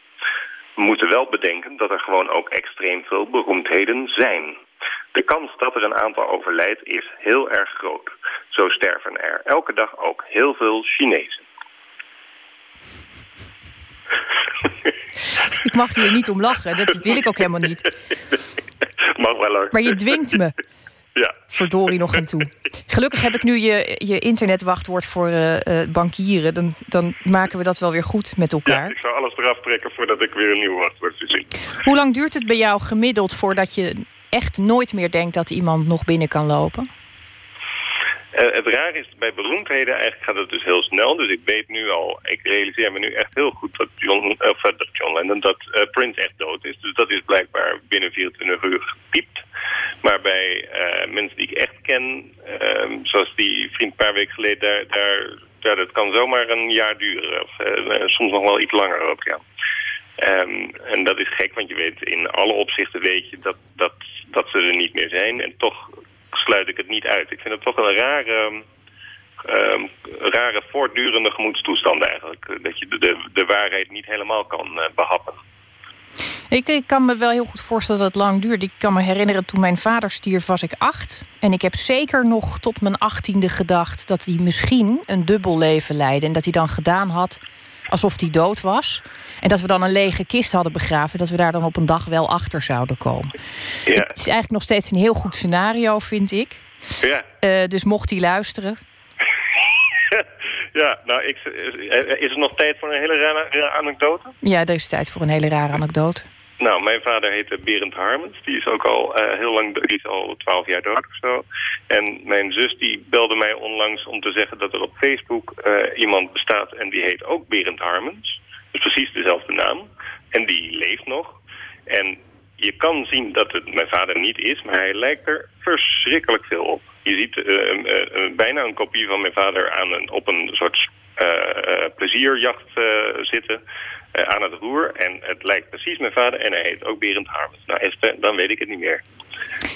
We moeten wel bedenken dat er gewoon ook extreem veel beroemdheden zijn. De kans dat er een aantal overlijdt is heel erg groot. Zo sterven er elke dag ook heel veel Chinezen. *laughs* Ik mag hier niet om lachen, dat wil ik ook helemaal niet. *laughs* Mag wel hoor. Maar je dwingt me. *laughs* Ja. Verdorie nog aan toe. Gelukkig heb ik nu je, je internetwachtwoord voor uh, bankieren. Dan, dan maken we dat wel weer goed met elkaar. Ja, ik zou alles eraf trekken voordat ik weer een nieuw wachtwoord zie. Hoe lang duurt het bij jou gemiddeld voordat je echt nooit meer denkt dat iemand nog binnen kan lopen? Uh, het raar is, bij beroemdheden eigenlijk gaat het dus heel snel. Dus ik weet nu al, ik realiseer me nu echt heel goed dat John, of, dat John Lennon, dat uh, Prince echt dood is. Dus dat is blijkbaar binnen 24 uur gepiept. Maar bij mensen die ik echt ken, ehm, zoals die vriend een paar weken geleden, daar, daar, daar, dat kan zomaar een jaar duren. Of soms nog wel iets langer ook, ja. Um, en dat is gek, want je weet in alle opzichten weet je dat, dat, dat ze er niet meer zijn. En toch sluit ik het niet uit. Ik vind het toch een rare, um, rare voortdurende gemoedstoestand eigenlijk. Dat je de, de, de waarheid niet helemaal kan uh, behappen. Ik, ik, kan me wel heel goed voorstellen dat het lang duurt. Ik kan me herinneren toen mijn vader stierf was ik acht. En ik heb zeker nog tot mijn achttiende gedacht... dat hij misschien een dubbel leven leidde. En dat hij dan gedaan had alsof hij dood was. En dat we dan een lege kist hadden begraven. Dat we daar dan op een dag wel achter zouden komen. Ja. Het is eigenlijk nog steeds een heel goed scenario, vind ik. Ja. Uh, dus mocht hij luisteren. *laughs* ja, nou, ik, is er nog tijd voor een hele rare anekdote? Ja, er is tijd voor een hele rare anekdote. Nou, mijn vader heette Berend Harmens. Die is ook al uh, heel lang, die is al twaalf jaar dood of zo. En mijn zus die belde mij onlangs om te zeggen dat er op Facebook uh, iemand bestaat en die heet ook Berend Harmens. Dus precies dezelfde naam. En die leeft nog. En je kan zien dat het mijn vader niet is, maar hij lijkt er verschrikkelijk veel op. Je ziet uh, bijna een kopie van mijn vader aan een, op een soort plezierjacht zitten. Aan het roer. En het lijkt precies mijn vader en hij heet ook Berend Harmens. Nou Esther, dan weet ik het niet meer.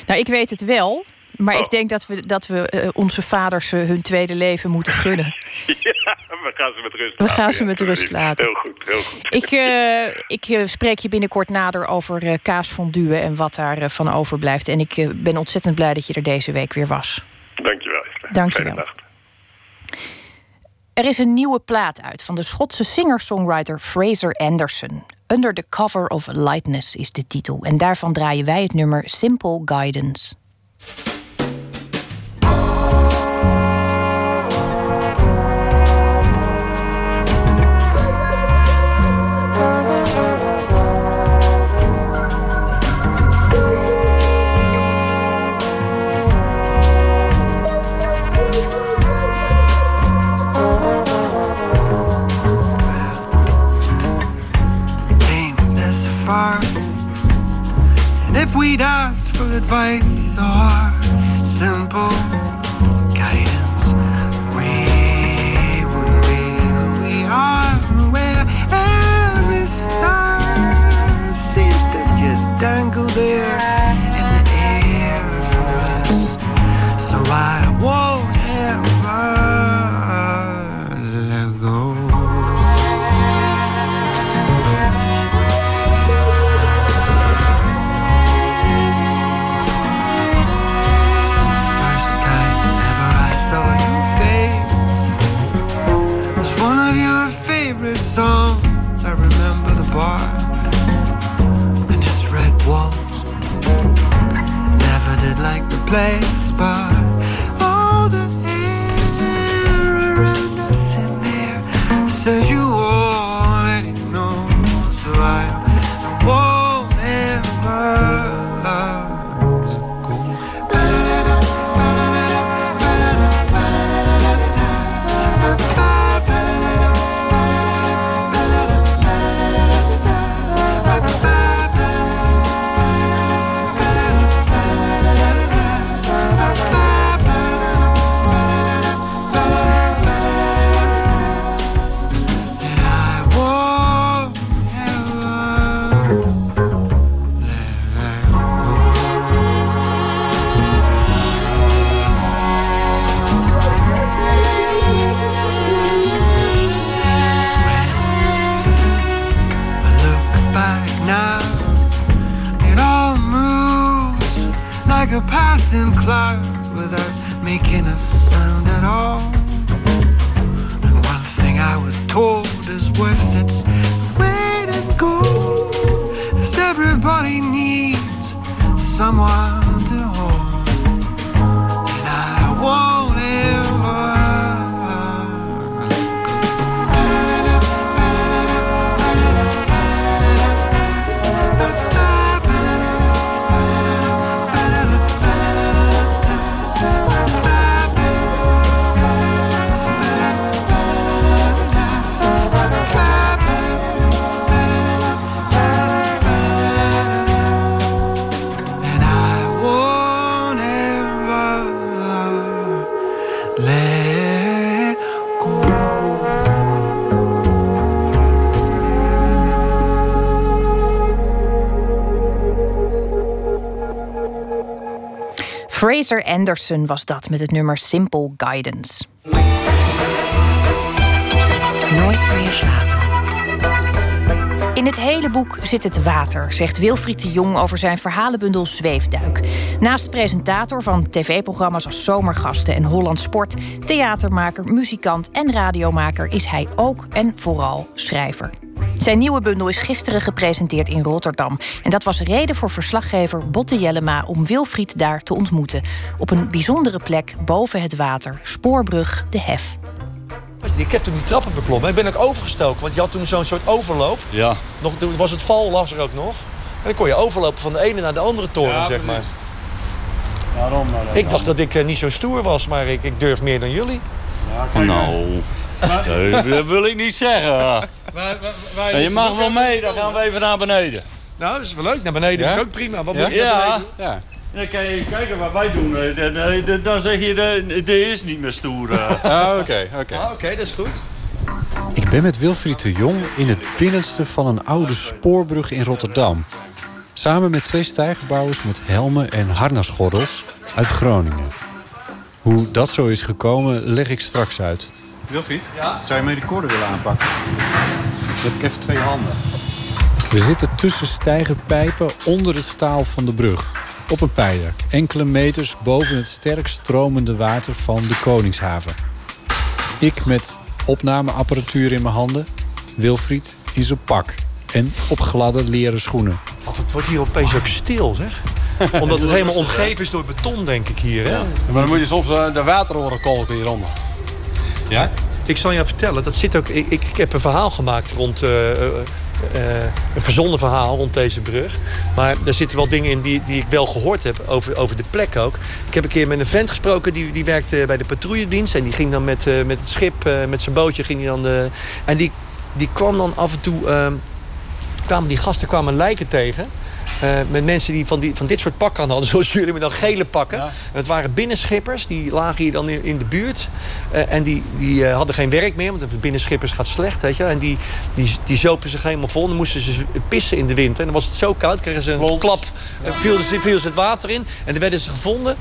Nou, ik weet het wel. Maar oh. ik denk dat we, dat we uh, onze vaders uh, hun tweede leven moeten gunnen. *laughs* ja, we gaan ze met rust laten. We gaan ze met rust laten. Heel goed, heel goed. Ik, ik spreek je binnenkort nader over kaasfondue en wat daarvan van overblijft. En ik ben ontzettend blij dat je er deze week weer was. Dankjewel. Dankjewel. Er is een nieuwe plaat uit van de Schotse singer-songwriter Fraser Anderson. Under the Cover of Lightness is de titel. En daarvan draaien wij het nummer Simple Guidance. We'd ask for advice or simple place, but passing cloud without making a sound at all. And one thing I was told is worth its weight in gold. Cause everybody needs someone Fraser Anderson was dat met het nummer Simple Guidance. Nooit meer slapen. In het hele boek zit het water, zegt Wilfried de Jong over zijn verhalenbundel Zweefduik. Naast presentator van tv-programma's als Zomergasten en Holland Sport, theatermaker, muzikant en radiomaker is hij ook en vooral schrijver. Zijn nieuwe bundel is gisteren gepresenteerd in Rotterdam. En dat was reden voor verslaggever Botte Jellema om Wilfried daar te ontmoeten. Op een bijzondere plek boven het water, spoorbrug De Hef. Ik heb toen die trappen beklommen. Ik ben ook overgestoken, want je had toen zo'n soort overloop. Ja. Nog, toen was het val, las er ook nog. En dan kon je overlopen van de ene naar de andere toren, Ja, zeg maar. Waarom? Nou, Ik dacht dat ik eh, niet zo stoer was, maar ik, ik durf meer dan jullie. Nou, dat- dat wil ik niet zeggen. *laughs* Je mag wel mee, dan gaan we even naar beneden. Nou, dat is wel leuk. Naar beneden Ja? ook prima. Wat Ja? moet naar Ja. ja. Dan kan je kijken wat wij doen. eh, Dan, dan- dan zeg je, de- dit is niet meer stoer. eh. *laughs* Ah, oké, oké. Ah, Oké, dat is goed. Ik ben met Wilfried de Jong in het binnenste van een oude spoorbrug in Rotterdam. Samen met twee stijgerbouwers met helmen en harnasgordels uit Groningen. Hoe dat zo is gekomen, leg ik straks uit. Wilfried, zou je mee de koorden willen aanpakken? Dan heb ik even twee handen. We zitten tussen stijgerpijpen onder het staal van de brug. Op een pijler, enkele meters boven het sterk stromende water van de Koningshaven. Ik met opnameapparatuur in mijn handen. Wilfried in zijn pak. En opgladde leren schoenen. Want het wordt hier opeens ook stil, zeg. Omdat het *laughs* helemaal omgeven is door beton, denk ik hier. Hè? Maar dan moet je soms eh, de wateroren kolken hieronder. Ja? Ik zal je vertellen, dat zit ook, ik, ik, heb een verhaal gemaakt rond. eh, eh, eh, een verzonnen verhaal rond deze brug. Maar er zitten wel dingen in die, die ik wel gehoord heb over, over de plek ook. Ik heb een keer met een vent gesproken die, die werkte bij de patrouilledienst. En die ging dan met, met het schip, met zijn bootje, ging hij dan. En die, die kwam dan af en toe. eh, kwamen die gasten kwamen lijken tegen. Eh, met mensen die van, die van dit soort pakken aan hadden, *laughs* zoals jullie met dan gele pakken. En het waren binnenschippers, die lagen hier dan in, in de buurt. Eh, en die, die eh, hadden geen werk meer, want de binnenschippers gaat slecht, weet je. En die, die, die zopen zich helemaal vol. En dan moesten ze pissen in de winter. En dan was het zo koud, kregen ze een klap. En viel, ze- viel ze het water in. En dan werden ze gevonden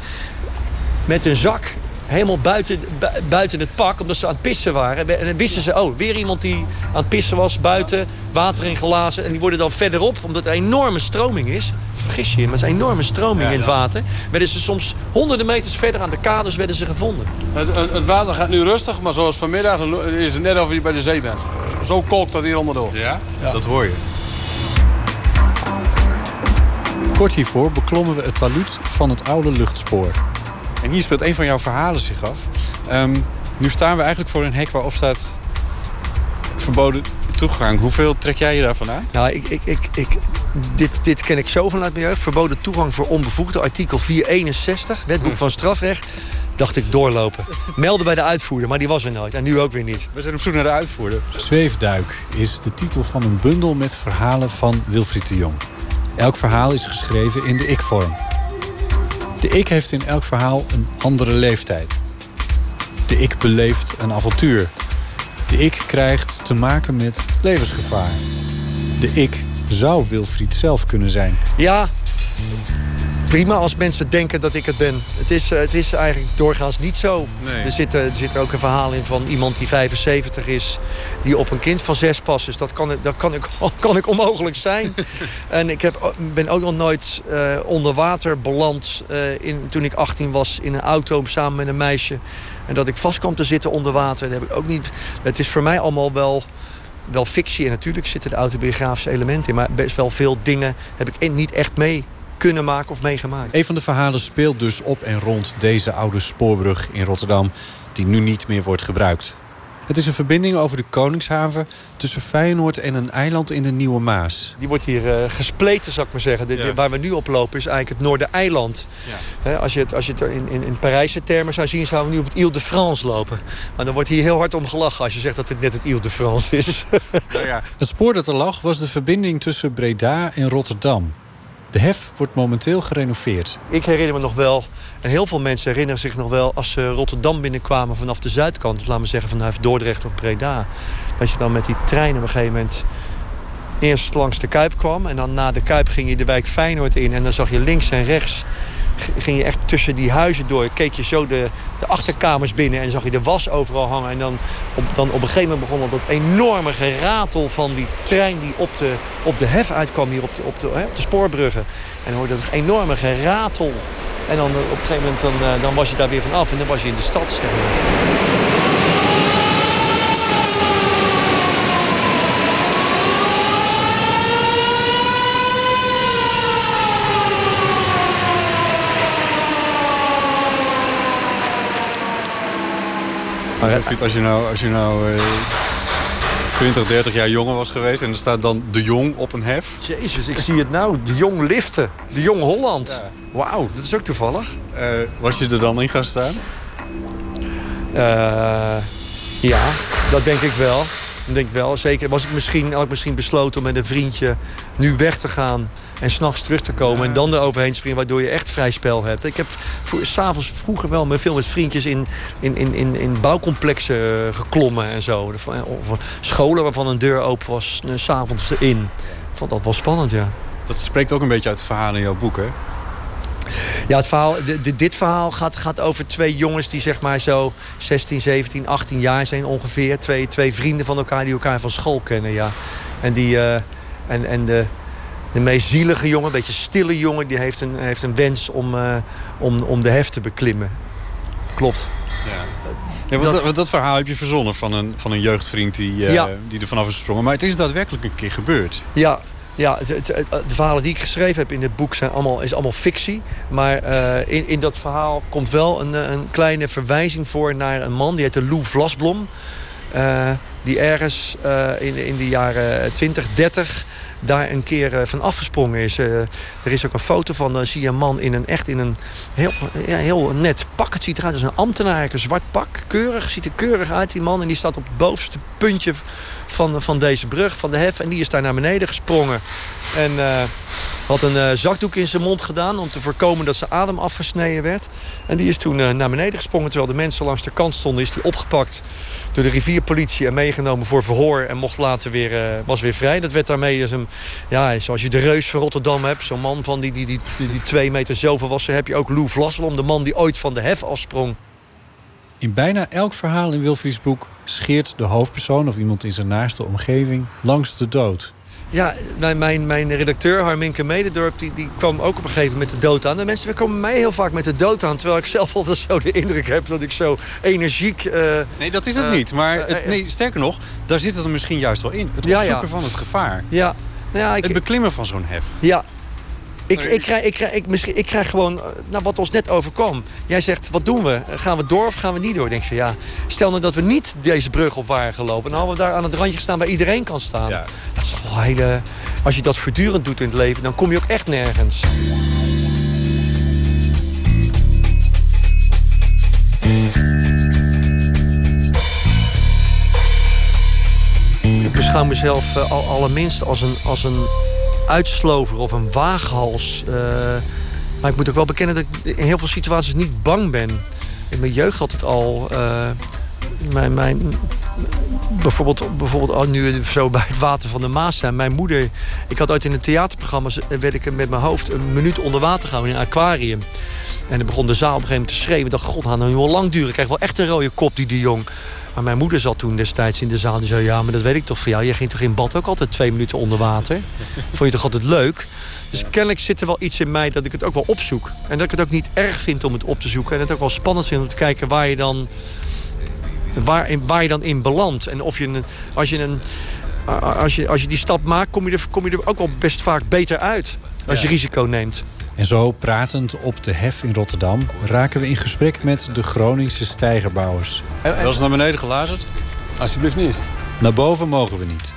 met een zak helemaal buiten, bu- buiten het pak, omdat ze aan het pissen waren. En dan wisten ze, oh, weer iemand die aan het pissen was, buiten, water ingelazen. En die worden dan verderop, omdat er een enorme stroming is. Vergis je, maar het is een enorme stroming in het water. Werden ze soms honderden meters verder aan de kaders werden ze gevonden. Het, water gaat nu rustig, maar zoals vanmiddag is het net of je bij de zee bent. Zo kolkt dat hier onderdoor. Ja? Dat hoor je. Kort hiervoor beklommen we het talud van het oude luchtspoor. En hier speelt een van jouw verhalen zich af. Ehm, nu staan we eigenlijk voor een hek waarop staat verboden toegang. Hoeveel trek jij je daarvan aan? Nou, ik, ik, ik, ik, dit, dit ken ik zo vanuit mijn jeugd. Verboden toegang voor onbevoegden, artikel 461, wetboek van strafrecht. Dacht ik doorlopen. Melden bij de uitvoerder, maar die was er nooit. En nu ook weer niet. We zijn op zoek naar de uitvoerder. Zweefduik is de titel van een bundel met verhalen van Wilfried de Jong. Elk verhaal is geschreven in de ik-vorm. De ik heeft in elk verhaal een andere leeftijd. De ik beleeft een avontuur. De ik krijgt te maken met levensgevaar. De ik zou Wilfried zelf kunnen zijn. Ja, prima als mensen denken dat ik het ben. Het is, eh, het is eigenlijk doorgaans niet zo. Nee. Er, zit, eh, er zit er ook een verhaal in van iemand die 75 is... die op een kind van zes past. Dus dat kan, dat kan, ik, *laughs* kan ik onmogelijk zijn. *laughs* en ik heb, ben ook nog nooit eh, onder water beland... eh, in, toen ik 18 was in een auto samen met een meisje. En dat ik vast kwam te zitten onder water. Dat heb ik ook niet... Het is voor mij allemaal wel wel fictie. En natuurlijk zitten de autobiografische elementen in. Maar best wel veel dingen heb ik niet echt mee kunnen maken of meegemaakt. Een van de verhalen speelt dus op en rond deze oude spoorbrug in Rotterdam, die nu niet meer wordt gebruikt. Het is een verbinding over de Koningshaven tussen Feyenoord en een eiland in de Nieuwe Maas. Die wordt hier eh, gespleten, zou ik maar zeggen. De, de- Ja. waar we nu op lopen is eigenlijk het Noordereiland. Hè, als je het, als je het in, in, in Parijse termen zou zien... zouden we nu op het Ile de France lopen. Maar dan wordt hier heel hard om gelachen... als je zegt dat het net het Ile de France is. *laughs* Het spoor dat er lag was de verbinding tussen Breda en Rotterdam. De hef wordt momenteel gerenoveerd. Ik herinner me nog wel, en heel veel mensen herinneren zich nog wel... als ze Rotterdam binnenkwamen vanaf de zuidkant... dus laten we zeggen vanuit Dordrecht of Breda... dat je dan met die trein op een gegeven moment... eerst langs de Kuip kwam... en dan na de Kuip ging je de wijk Feyenoord in... en dan zag je links en rechts ging je echt tussen die huizen door. Keek je zo de, de achterkamers binnen en zag je de was overal hangen. En dan op, dan op een gegeven moment begon dat enorme geratel van die trein die op de, op de hef uitkwam hier op de, op de, hè, op de spoorbruggen. En dan hoorde dat enorme geratel. En dan op een gegeven moment dan, eh, dan was je daar weer vanaf en dan was je in de stad. Maar als je nou, als je nou eh, 20, 30 jaar jonger was geweest... en er staat dan de Jong op een hef... Jezus, ik zie het nou. De Jong liften. De Jong Holland. Wauw, dat is ook toevallig. eh, was je er dan in gaan staan? Eh, ja, dat denk ik wel. Dat denk ik wel. Zeker was ik misschien, had ik misschien besloten om met een vriendje nu weg te gaan en s'nachts terug te komen en dan eroverheen springen, waardoor je echt vrij spel hebt. Ik heb s'avonds vroeger wel met veel met vriendjes in, in, in, in, in bouwcomplexen eh, geklommen en zo. Of of scholen waarvan een deur open was, eh, s'avonds erin. Ik vond dat wel spannend, ja. Dat spreekt ook een beetje uit het verhaal in jouw boek, hè? Ja, het verhaal, dit verhaal gaat, gaat over twee jongens die zeg maar zo 16, 17, 18 jaar zijn ongeveer. Twee, twee vrienden van elkaar die elkaar van school kennen, ja. En, die, eh, en, en de, de meest zielige jongen, een beetje stille jongen... die heeft een, heeft een wens om, eh, om, om de hef te beklimmen. Klopt. Ja, want Dat- dat, dat verhaal heb je verzonnen van een, van een jeugdvriend die, eh, Ja. die er vanaf is gesprongen. Maar het is daadwerkelijk een keer gebeurd. Ja, ja het- het- het- de verhalen die ik geschreven heb in dit boek zijn allemaal, is allemaal fictie. Maar eh, in, in dat verhaal komt wel een, een kleine verwijzing voor naar een man. Die heette Lou Vlasblom. Die ergens in, in de jaren 20, 30 daar een keer eh, van afgesprongen is. Eh, er is ook een foto van, dan zie je een man in een, echt in een heel, ja, heel net pak. Het ziet eruit als een ambtenaar, een zwart pak. Keurig, ziet er keurig uit die man. En die staat op het bovenste puntje van, van deze brug, van de hef. En die is daar naar beneden gesprongen. En eh, had een eh, zakdoek in zijn mond gedaan om te voorkomen dat zijn adem afgesneden werd. En die is toen eh, naar beneden gesprongen terwijl de mensen langs de kant stonden. Is die opgepakt door de rivierpolitie en meegenomen voor verhoor. En mocht later weer, eh, was weer vrij. Dat werd daarmee als een, ja, zoals je de reus van Rotterdam hebt. Zo'n man van die, die, die, die, twee meter zoveel was. Heb je ook Lou Vlasselom, de man die ooit van de hef afsprong. In bijna elk verhaal in Wilfrieds boek scheert de hoofdpersoon of iemand in zijn naaste omgeving langs de dood. Ja, mijn, mijn, mijn redacteur Harminke Mededorp die, die kwam ook op een gegeven moment met de dood aan. De mensen komen mij heel vaak met de dood aan. Terwijl ik zelf *laughs* altijd zo de indruk heb dat ik zo energiek... eh, Nee, dat is het eh, niet. Maar eh, het, nee, sterker nog, daar zit het er misschien juist wel in. Het Ja, ja. opzoeken van het gevaar. Ja, nou ja, ik, Het beklimmen van zo'n hef. ja. Ik, ik, krijg, ik, krijg, ik, misschien, ik krijg gewoon, eh, nou, wat ons net overkwam. Jij zegt, wat doen we? Gaan we door of gaan we niet door? Ik denk van ja, stel nou dat we niet deze brug op waren gelopen. Dan hadden we daar aan het randje gestaan waar iedereen kan staan. Ja. Dat is toch wel hele... Als je dat voortdurend doet in het leven, dan kom je ook echt nergens. Ik beschouw mezelf eh, al, allerminst als een, als een uitslover of een waaghals. eh, maar ik moet ook wel bekennen dat ik in heel veel situaties niet bang ben. In mijn jeugd had het al. eh, mijn, mijn, bijvoorbeeld, bijvoorbeeld oh, nu zo bij het water van de Maas zijn. Mijn moeder, ik had ooit in een theaterprogramma, werd ik met mijn hoofd een minuut onder water gehouden in een aquarium. En dan begon de zaal op een gegeven moment te schreeuwen. Ik dacht, god, nou heel lang duren. Ik krijg wel echt een rode kop, die de jong. Maar mijn moeder zat toen destijds in de zaal. Die zei, ja, maar dat weet ik toch van jou. Je ging toch in bad ook altijd twee minuten onder water? *laughs* Vond je toch altijd leuk? Dus kennelijk zit er wel iets in mij dat ik het ook wel opzoek. En dat ik het ook niet erg vind om het op te zoeken. En het ook wel spannend vind om te kijken waar je dan, waar, in, waar je dan in belandt. En of je, een, als, je een, als, je, als je die stap maakt, kom je, er, kom je er ook wel best vaak beter uit. Als je risico neemt. En zo, pratend op de hef in Rotterdam, raken we in gesprek met de Groningse stijgerbouwers. Wel eens naar beneden gelazerd? Alsjeblieft niet. Naar boven mogen we niet.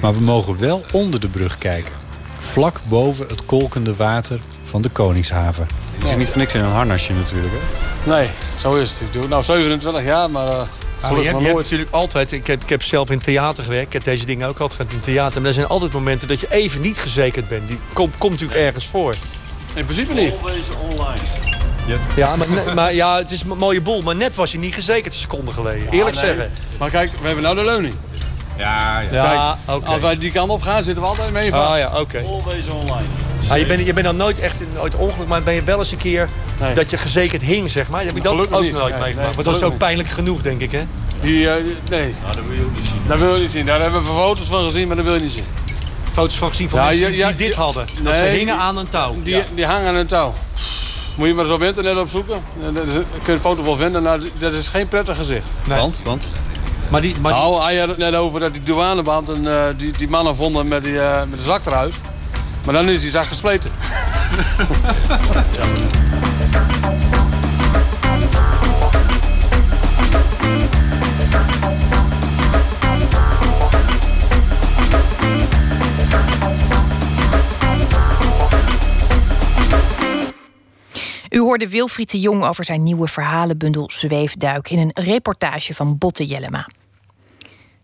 Maar we mogen wel onder de brug kijken. Vlak boven het kolkende water van de Koningshaven. Je zit niet voor niks in een harnasje natuurlijk, hè? Nee, zo is het. Ik doe het nou 27 jaar, maar uh, Maar je hebt, je natuurlijk altijd, ik heb, ik heb zelf in theater gewerkt, ik heb deze dingen ook altijd gehad in theater. Maar er zijn altijd momenten dat je even niet gezekerd bent. Die komt komt natuurlijk ergens voor. In principe niet. Ja, maar, maar ja, het is een mooie boel. Maar net was je niet gezekerd een seconde geleden. Eerlijk nee. zeggen. Maar kijk, we hebben nou de leuning. Ja, Ja, Kijk, oké. Als wij die kant op gaan, zitten we altijd mee vast. Ah ja, oké. Always online. Ah, je, bent, je bent dan nooit echt in nooit ongeluk, maar ben je wel eens een keer Nee. dat je gezekerd hing, zeg maar. Heb je dat Gelukkig ook niet. nooit Nee, meegemaakt? nee, maar dat is ook pijnlijk genoeg, denk ik, hè? Die, eh, die- nee. dat wil je ook niet zien. Dat wil je niet zien. Daar hebben we foto's van gezien, maar dat wil je niet zien. Foto's van gezien van Ja, mensen ja, die ja, dit ja. hadden. Dat ze Nee, hingen die- aan een touw. Die, die hangen aan een touw. Moet je maar eens op internet opzoeken. En Dat is, kun je de foto wel vinden. Nou, dat is geen prettig gezicht. Want? Want? Maar die, maar die- Nou, hij had het net over dat die douaneband en eh, die, die mannen vonden met, die, eh, met de zak eruit. Maar dan is die zak gespleten. *laughs* U hoorde Wilfried de Jong over zijn nieuwe verhalenbundel Zweefduik in een reportage van Botte Jellema.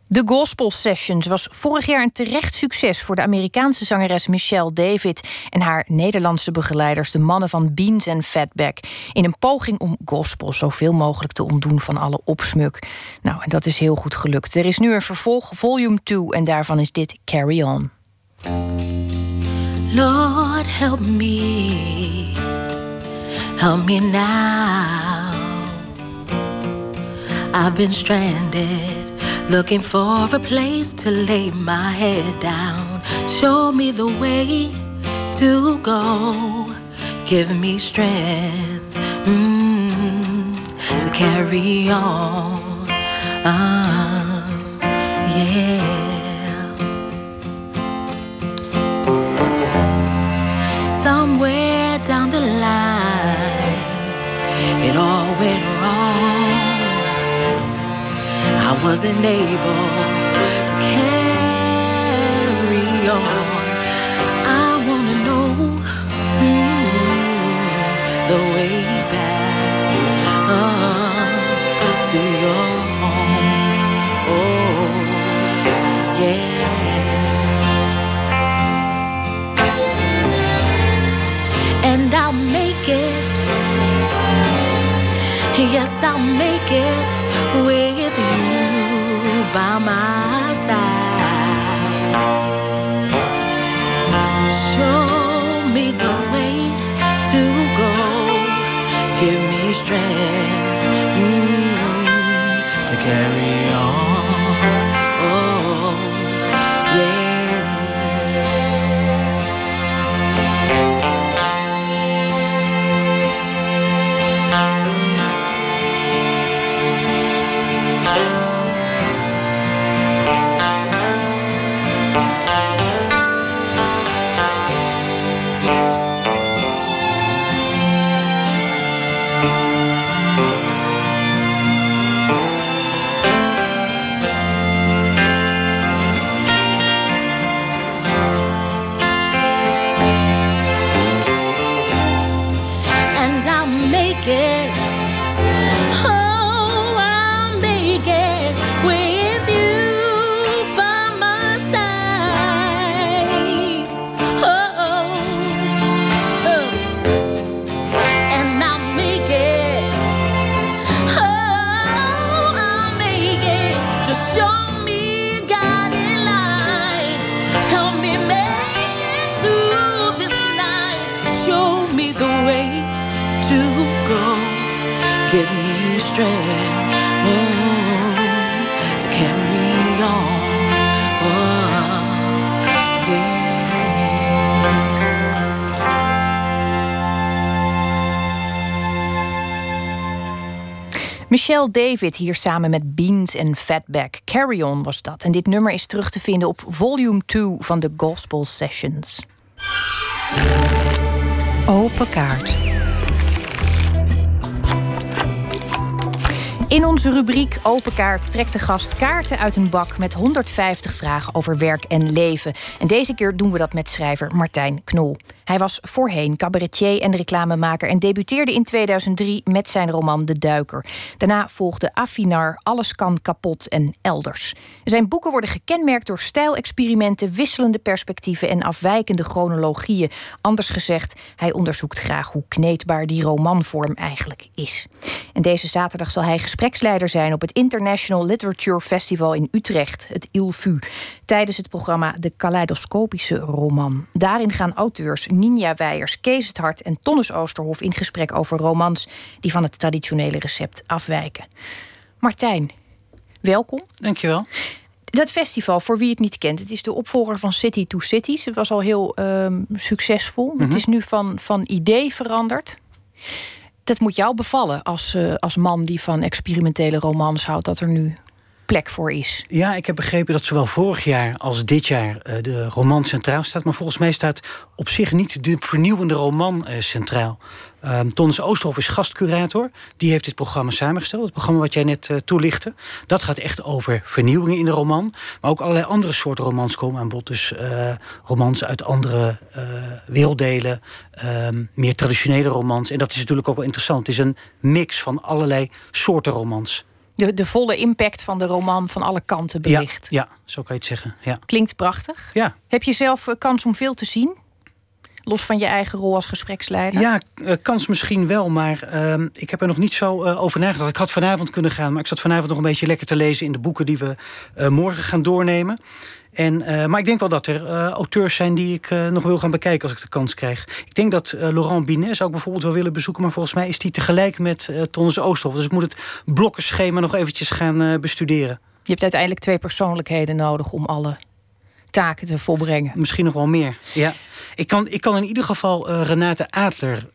De Gospel Sessions was vorig jaar een terecht succes voor de Amerikaanse zangeres Michelle David en haar Nederlandse begeleiders, de mannen van Beans en Fatback, in een poging om gospel zoveel mogelijk te ontdoen van alle opsmuk. Nou, en dat is heel goed gelukt. Er is nu een vervolg, volume 2, en daarvan is dit Carry On. Lord, help me. Help me now. I've been stranded, looking for a place to lay my head down. Show me the way to go. Give me strength mm, to carry on. Ah, yeah. somewhere down the line, it all went wasn't able to carry on. I wanna know mm, the way back uh, to your home. Oh, yeah. and I'll make it. Yes, I'll make it with you by my side. Show me the way to go. Give me strength mm, to carry on. David hier samen met Beans en Fatback. Carry On was dat. En dit nummer is terug te vinden op volume 2 van de Gospel Sessions. Open kaart. In onze rubriek Open Kaart trekt de gast kaarten uit een bak met 150 vragen over werk en leven. En deze keer doen we dat met schrijver Martijn Knol. Hij was voorheen cabaretier en reclamemaker en debuteerde in 2003 met zijn roman De Duiker. Daarna volgde Afinar, Alles kan kapot en Elders. Zijn boeken worden gekenmerkt door stijlexperimenten, wisselende perspectieven en afwijkende chronologieën. Anders gezegd, hij onderzoekt graag hoe kneedbaar die romanvorm eigenlijk is. En deze zaterdag zal hij gespreksleider zijn op het International Literature Festival in Utrecht, het ILFU, tijdens het programma De Kaleidoscopische Roman. Daarin gaan auteurs Ninja Weijers, Kees het Hart en Tonnes Oosterhof in gesprek over romans die van het traditionele recept afwijken. Martijn, welkom. Dankjewel. Dat festival, voor wie het niet kent, het is de opvolger van City to Cities. Het was al heel ehm, succesvol. Het Mhm. is nu van, van idee veranderd. Dat moet jou bevallen als, eh, als man die van experimentele romans houdt, dat er nu plek voor is. Ja, ik heb begrepen dat zowel vorig jaar als dit jaar eh, de roman centraal staat. Maar volgens mij staat op zich niet de vernieuwende roman eh, centraal. Ehm Tonnes Oosterhof is gastcurator. Die heeft dit programma samengesteld. Het programma wat jij net eh, toelichtte. Dat gaat echt over vernieuwingen in de roman. Maar ook allerlei andere soorten romans komen aan bod. Dus romans uit andere werelddelen. ehm, meer traditionele romans. En dat is natuurlijk ook wel interessant. Het is een mix van allerlei soorten romans. De, de volle impact van de roman van alle kanten Ja, belicht. ja, zo kan je het zeggen. Ja. Klinkt prachtig. Ja. Heb je zelf eh, kans om veel te zien? Los van je eigen rol als gespreksleider? Ja, eh, kans misschien wel, maar ehm, ik heb er nog niet zo eh, over nagedacht. Ik had vanavond kunnen gaan, maar ik zat vanavond nog een beetje lekker te lezen in de boeken die we morgen gaan doornemen. En, eh, maar ik denk wel dat er eh, auteurs zijn die ik eh, nog wil gaan bekijken als ik de kans krijg. Ik denk dat Laurent Binet zou ik bijvoorbeeld wel willen bezoeken, maar volgens mij is die tegelijk met uh, Tonnes Oosterhof. Dus ik moet het blokkenschema nog eventjes gaan bestuderen. Je hebt uiteindelijk twee persoonlijkheden nodig om alle taken te volbrengen. Misschien nog wel meer, ja. Ik kan, ik kan in ieder geval Renate Adler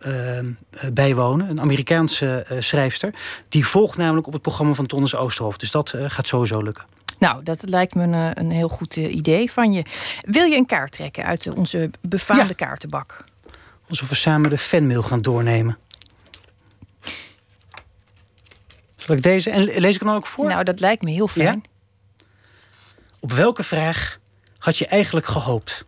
bijwonen, een Amerikaanse schrijfster. Die volgt namelijk op het programma van Tonnes Oosterhof. Dus dat gaat sowieso lukken. Nou, dat lijkt me een, eh, een heel goed eh, idee van je. Wil je een kaart trekken uit eh, onze befaamde kaartenbak? Alsof we samen de fanmail gaan doornemen. Zal ik deze? En lees ik hem dan ook voor? Nou, dat lijkt me heel fijn. Op welke vraag had je eigenlijk gehoopt?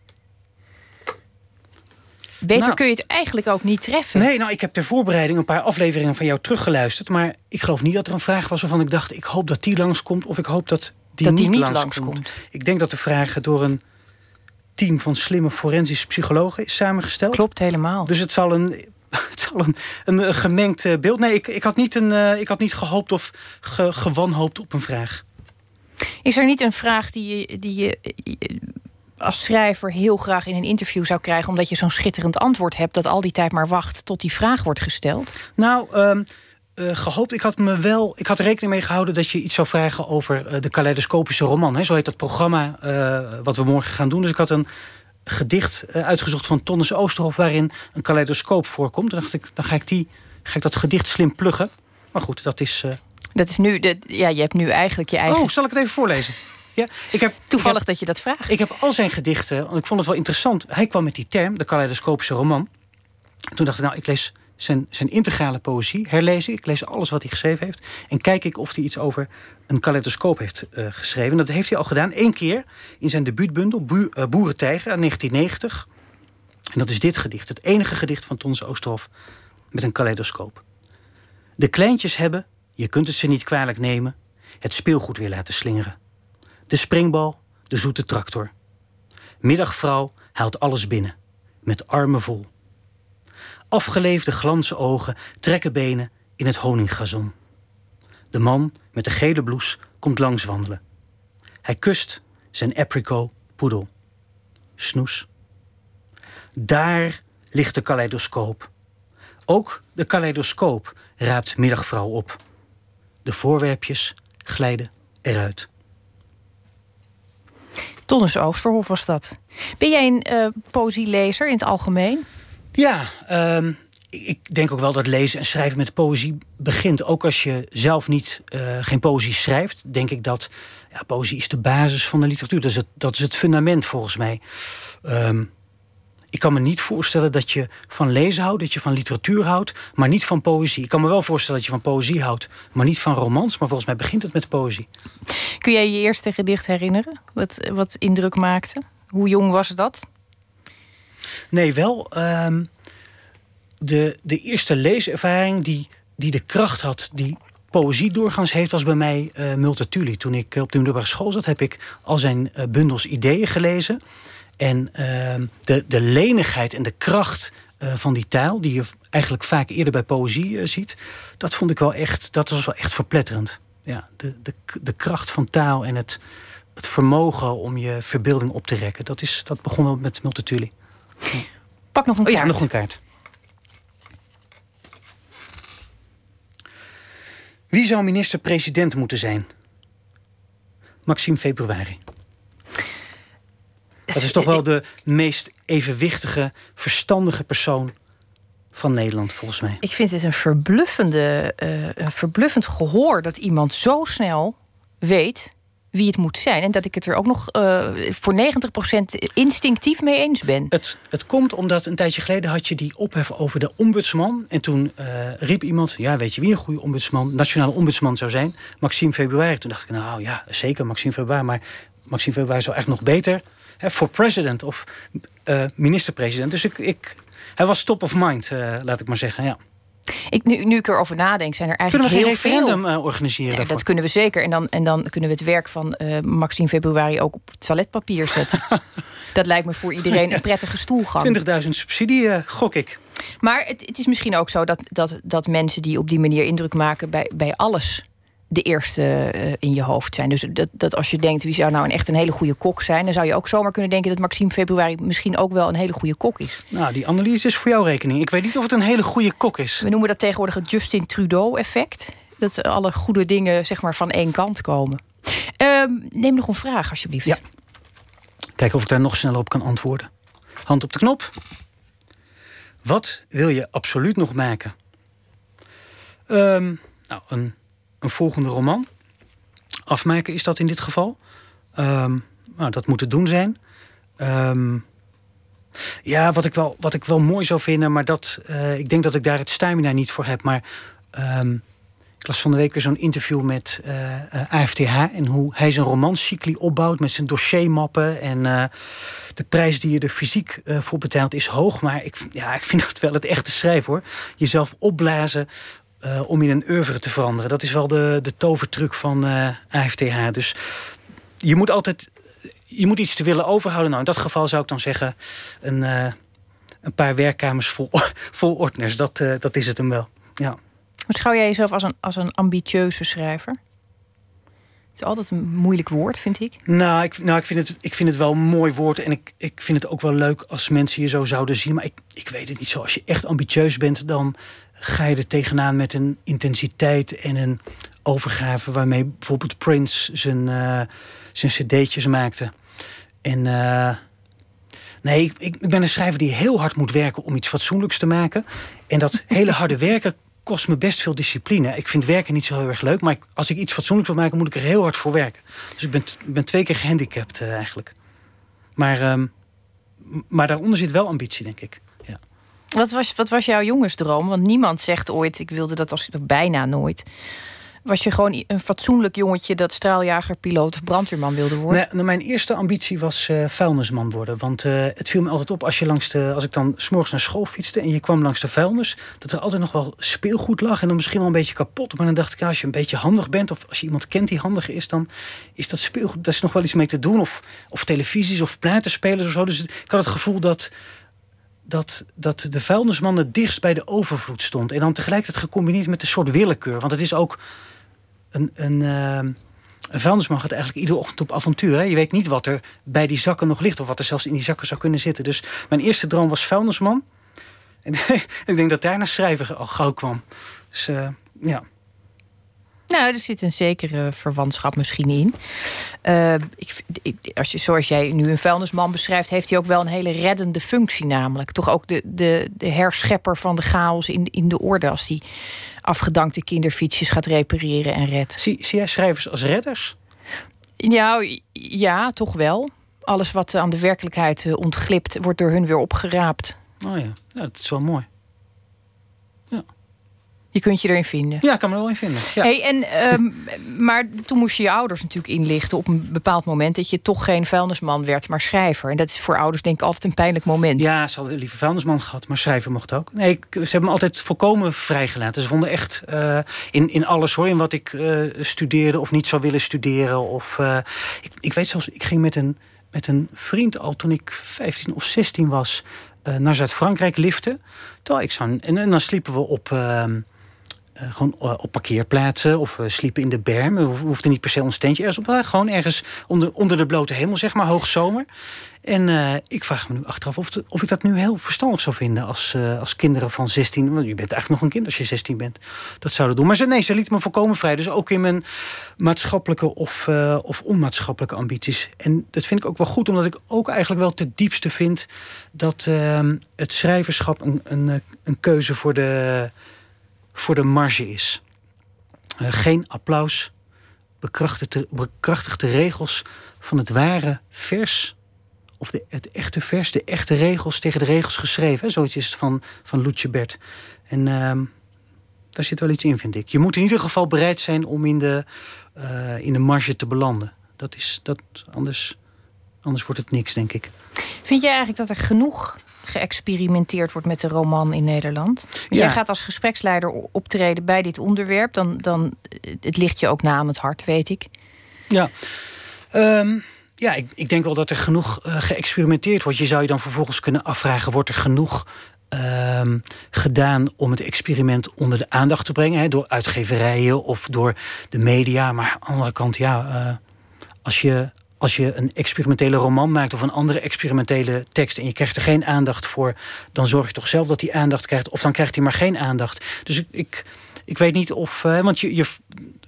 Beter Nou. kun je het eigenlijk ook niet treffen. Nee, nou, ik heb ter voorbereiding een paar afleveringen van jou teruggeluisterd. Maar ik geloof niet dat er een vraag was waarvan ik dacht... ik hoop dat die langskomt of ik hoop dat die Dat die niet, niet langskomt. Ik denk dat de vraag door een team van slimme forensische psychologen is samengesteld. Klopt helemaal. Dus het zal een, *laughs* het zal een, een, gemengd eh, beeld... Nee, ik, ik, had niet een, eh, ik had niet gehoopt of ge, gewanhoopt op een vraag. Is er niet een vraag die je, die je eh, als schrijver heel graag in een interview zou krijgen... omdat je zo'n schitterend antwoord hebt... dat al die tijd maar wacht tot die vraag wordt gesteld? Nou, ehm, eh, gehoopt. Ik had me wel. Ik had er rekening mee gehouden dat je iets zou vragen over eh, de kaleidoscopische roman. Hè? Zo heet dat programma eh, wat we morgen gaan doen. Dus ik had een gedicht uitgezocht van Tonnes Oosterhof waarin een kaleidoscoop voorkomt. En dacht ik, dan ga ik die, ga ik dat gedicht slim pluggen. Maar goed, dat is. Dat is nu, de, ja, je hebt nu eigenlijk je eigen... Oh, zal ik het even voorlezen? *laughs* Ja, ik heb, Toevallig ik heb, dat je dat vraagt. Ik heb al zijn gedichten, want ik vond het wel interessant. Hij kwam met die term, de kaleidoscopische roman. Toen dacht ik, nou, ik lees zijn, zijn integrale poëzie, herlees ik. Lees alles wat hij geschreven heeft. En kijk ik of hij iets over een kaleidoscoop heeft eh, geschreven. Dat heeft hij al gedaan, één keer in zijn debuutbundel Bu eh, Boerentijger uit 1990. En dat is dit gedicht, het enige gedicht van Tons Oosterhof met een kaleidoscoop. De kleintjes hebben, je kunt het ze niet kwalijk nemen, het speelgoed weer laten slingeren. De springbal, de zoete tractor. Middagvrouw haalt alles binnen, met armen vol. Afgeleefde glansogen trekken benen in het honinggazon. De man met de gele blouse komt langs wandelen. Hij kust zijn apricot poedel. Snoes. Daar ligt de kaleidoscoop. Ook de kaleidoscoop raapt middagvrouw op. De voorwerpjes glijden eruit. Tonnes Oosterhof was dat. Ben jij een uh, in het algemeen? Ja, um, ik denk ook wel dat lezen en schrijven met poëzie begint. Ook als je zelf niet, uh, geen poëzie schrijft, denk ik dat ja, poëzie is de basis van de literatuur. Dat is het, dat is het fundament volgens mij. Um, ik kan me niet voorstellen dat je van lezen houdt, dat je van literatuur houdt, maar niet van poëzie. Ik kan me wel voorstellen dat je van poëzie houdt, maar niet van romans. Maar volgens mij begint het met poëzie. Kun jij je eerste gedicht herinneren? Wat, wat indruk maakte? Hoe jong was dat? Nee, wel. Um, de, de eerste leeservaring die, die de kracht had, die poëzie doorgaans heeft, was bij mij uh, Multatuli. Toen ik op de middelbare school zat, heb ik al zijn uh, bundels ideeën gelezen. En uh, de, de lenigheid en de kracht uh, van die taal, die je eigenlijk vaak eerder bij poëzie ziet, dat vond ik wel echt, dat was wel echt verpletterend. Ja, de, de, de kracht van taal en het, het vermogen om je verbeelding op te rekken, dat, is, dat begon wel met Multatuli. Pak nog een Oh ja, kaart. nog een kaart. Wie zou minister-president moeten zijn? Maxime Februari. Dat is toch wel de meest evenwichtige, verstandige persoon van Nederland, volgens mij. Ik vind het een, verbluffende, eh, een verbluffend gehoor dat iemand zo snel weet wie het moet zijn. En dat ik het er ook nog eh, voor 90% instinctief mee eens ben. Het, het komt omdat een tijdje geleden had je die ophef over de ombudsman. En toen eh, riep iemand, ja, weet je wie een goede ombudsman, nationale ombudsman zou zijn? Maxime Februari. Toen dacht ik, nou ja, zeker Maxime Februari. Maar Maxime Februari zou echt nog beter voor president of eh, minister-president. Dus ik, ik, hij was top of mind, laat ik maar zeggen. Ja. Ik, nu, nu ik erover nadenk, zijn er Kunnen we eigenlijk geen heel referendum veel... eh, organiseren dat kunnen we zeker. En dan, en dan kunnen we het werk van eh, Maxime Februari ook op toiletpapier zetten. *laughs* dat lijkt me voor iedereen een prettige stoelgang. 20.000 subsidie, eh, gok ik. Maar het, het is misschien ook zo dat, dat, dat mensen die op die manier indruk maken bij, bij alles de eerste eh, in je hoofd zijn. Dus dat, dat als je denkt wie zou nou een echt een hele goede kok zijn, dan zou je ook zomaar kunnen denken dat Maxime Februari misschien ook wel een hele goede kok is. Nou, die analyse is voor jouw rekening. Ik weet niet of het een hele goede kok is. We noemen dat tegenwoordig het Justin Trudeau-effect. Dat alle goede dingen zeg maar van één kant komen. Ehm, neem nog een vraag, alsjeblieft. Ja. Kijken of ik daar nog sneller op kan antwoorden. Hand op de knop. Wat wil je absoluut nog maken? Ehm, nou, een, een volgende roman. Afmaken is dat in dit geval. Ehm, nou, dat moet het doen zijn. Ehm, ja, wat ik, wel, wat ik wel mooi zou vinden, maar dat, eh, ik denk dat ik daar het stamina niet voor heb. Maar ehm, ik las van de week weer zo'n interview met eh, eh, AFTH en hoe hij zijn romancycli opbouwt met zijn dossiermappen. En eh, de prijs die je er fysiek eh, voor betaalt is hoog. Maar ik, ja, ik vind dat wel het echte schrijven hoor. Jezelf opblazen eh, om in een oeuvre te veranderen. Dat is wel de, de tovertruc van eh, AFTH. Dus je moet altijd je moet iets te willen overhouden. Nou, in dat geval zou ik dan zeggen een, eh, een paar werkkamers vol, *laughs* vol ordners. Dat, dat is het hem wel. Ja. Beschouw jij jezelf als een, als een ambitieuze schrijver? Het is altijd een moeilijk woord, vind ik. Nou, ik, nou ik, vind het, ik vind het wel een mooi woord. En ik, ik vind het ook wel leuk als mensen je zo zouden zien. Maar ik, ik weet het niet zo. Als je echt ambitieus bent, dan ga je er tegenaan met een intensiteit en een overgave. waarmee bijvoorbeeld Prince zijn, eh, zijn cd'tjes maakte. En eh, nee, ik, ik, ben een schrijver die heel hard moet werken om iets fatsoenlijks te maken. En dat *laughs* hele harde werken kost me best veel discipline. Ik vind werken niet zo heel erg leuk, maar ik- als ik iets fatsoenlijks wil maken, moet ik er heel hard voor werken. Dus ik ben, ik ben twee keer gehandicapt eh, eigenlijk. Maar, ehm, maar daaronder zit wel ambitie, denk ik. Wat was, wat was jouw jongensdroom? Want niemand zegt ooit, ik wilde dat als bijna nooit. Was je gewoon een fatsoenlijk jongetje dat straaljager, piloot of brandweerman wilde worden? Nee, nou, mijn eerste ambitie was eh, vuilnisman worden. Want eh, het viel me altijd op als, je langs de, als ik dan s'morgens naar school fietste en je kwam langs de vuilnis, dat er altijd nog wel speelgoed lag en dan misschien wel een beetje kapot. Maar dan dacht ik, als je een beetje handig bent of als je iemand kent die handig is, dan is dat speelgoed, daar is nog wel iets mee te doen. Of, of televisies of platenspelers of zo. Dus ik had het gevoel dat, dat, dat de vuilnisman het dichtst bij de overvloed stond. En dan tegelijkertijd gecombineerd met een soort willekeur. Want het is ook een, een, ehm, een vuilnisman gaat eigenlijk iedere ochtend op avontuur. Hè? Je weet niet wat er bij die zakken nog ligt... of wat er zelfs in die zakken zou kunnen zitten. Dus mijn eerste droom was vuilnisman. *laughs* En ik denk dat daarna schrijver al gauw kwam. Dus eh, ja. Nou, er zit een zekere verwantschap misschien in. Eh, ik, ik- als je, zoals jij nu een vuilnisman beschrijft, heeft hij ook wel een hele reddende functie, namelijk. Toch ook de, de, de herschepper van de chaos in, in de orde als hij afgedankte kinderfietsjes gaat repareren en redt. Zie, zie jij schrijvers als redders? Ja, ja, toch wel. Alles wat aan de werkelijkheid eh, ontglipt, wordt door hun weer opgeraapt. Oh ja, ja dat is wel mooi. Je kunt je erin vinden. Ja, ik kan me er wel in vinden. Ja. Hey, en, ehm, *laughs* maar toen moest je je ouders natuurlijk inlichten op een bepaald moment dat je toch geen vuilnisman werd, maar schrijver. En dat is voor ouders denk ik altijd een pijnlijk moment. Ja, ze hadden liever vuilnisman gehad, maar schrijver mocht ook. Nee, ik, ze hebben me altijd volkomen vrijgelaten. Ze vonden echt eh, in, in alles hoor, in wat ik eh, studeerde of niet zou willen studeren. Of, eh, ik, ik weet zelfs, ik ging met een, met een vriend al toen ik 15 of 16 was naar Zuid-Frankrijk liften. Terwijl ik zou, en, en dan sliepen we op, eh, gewoon eh, op parkeerplaatsen of eh, sliepen in de berm. We hoefden niet per se ons tentje ergens op. maar Gewoon ergens onder, onder de blote hemel, zeg maar, hoogzomer. En ik vraag me nu achteraf of, of ik dat nu heel verstandig zou vinden als, als kinderen van 16. Want je bent eigenlijk nog een kind als je 16 bent. Dat zouden doen. Maar ze, nee, ze liet me volkomen vrij. Dus ook in mijn maatschappelijke of, of onmaatschappelijke ambities. En dat vind ik ook wel goed, omdat ik ook eigenlijk wel ten diepste vind dat ehm, het schrijverschap een, een, een keuze voor de, voor de marge is. Eh, geen applaus, bekrachtigde, bekrachtigde regels van het ware vers of de, het echte vers, de echte regels tegen de regels geschreven. Zoiets is het van, van Loetje Bert. En ehm, daar zit wel iets in, vind ik. Je moet in ieder geval bereid zijn om in de, eh, in de marge te belanden. Dat is, dat, anders, anders wordt het niks, denk ik. Vind jij eigenlijk dat er genoeg geëxperimenteerd wordt met de roman in Nederland? Want Ja. Jij gaat als gespreksleider optreden bij dit onderwerp. Dan, dan, eh, het ligt je ook na aan het hart, weet ik. Ja, Ehm, ja ik, ik denk wel dat er genoeg eh, geëxperimenteerd wordt. Je zou je dan vervolgens kunnen afvragen: wordt er genoeg ehm, gedaan om het experiment onder de aandacht te brengen? Hè, door uitgeverijen of door de media. Maar aan de andere kant, ja, eh, als je. Als je een experimentele roman maakt of een andere experimentele tekst en je krijgt er geen aandacht voor, dan zorg je toch zelf dat die aandacht krijgt. Of dan krijgt hij maar geen aandacht. Dus ik, ik, ik weet niet of. eh, want je, je,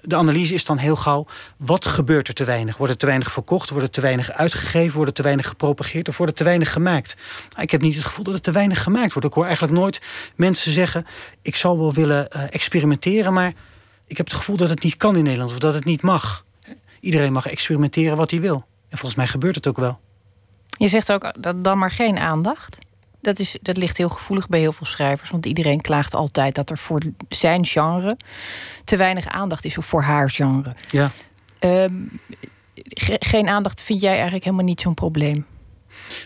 de analyse is dan heel gauw: wat gebeurt er te weinig? Wordt er te weinig verkocht? Wordt er te weinig uitgegeven? Wordt er te weinig gepropageerd? Of wordt er te weinig gemaakt? Nou, ik heb niet het gevoel dat er te weinig gemaakt wordt. Ik hoor eigenlijk nooit mensen zeggen: ik zou wel willen eh, experimenteren, maar ik heb het gevoel dat het niet kan in Nederland of dat het niet mag. Iedereen mag experimenteren wat hij wil. En volgens mij gebeurt het ook wel. Je zegt ook dat dan maar geen aandacht. Dat, is, dat ligt heel gevoelig bij heel veel schrijvers. Want iedereen klaagt altijd dat er voor zijn genre te weinig aandacht is. Of voor haar genre. Ja. Ehm, ge- geen aandacht vind jij eigenlijk helemaal niet zo'n probleem.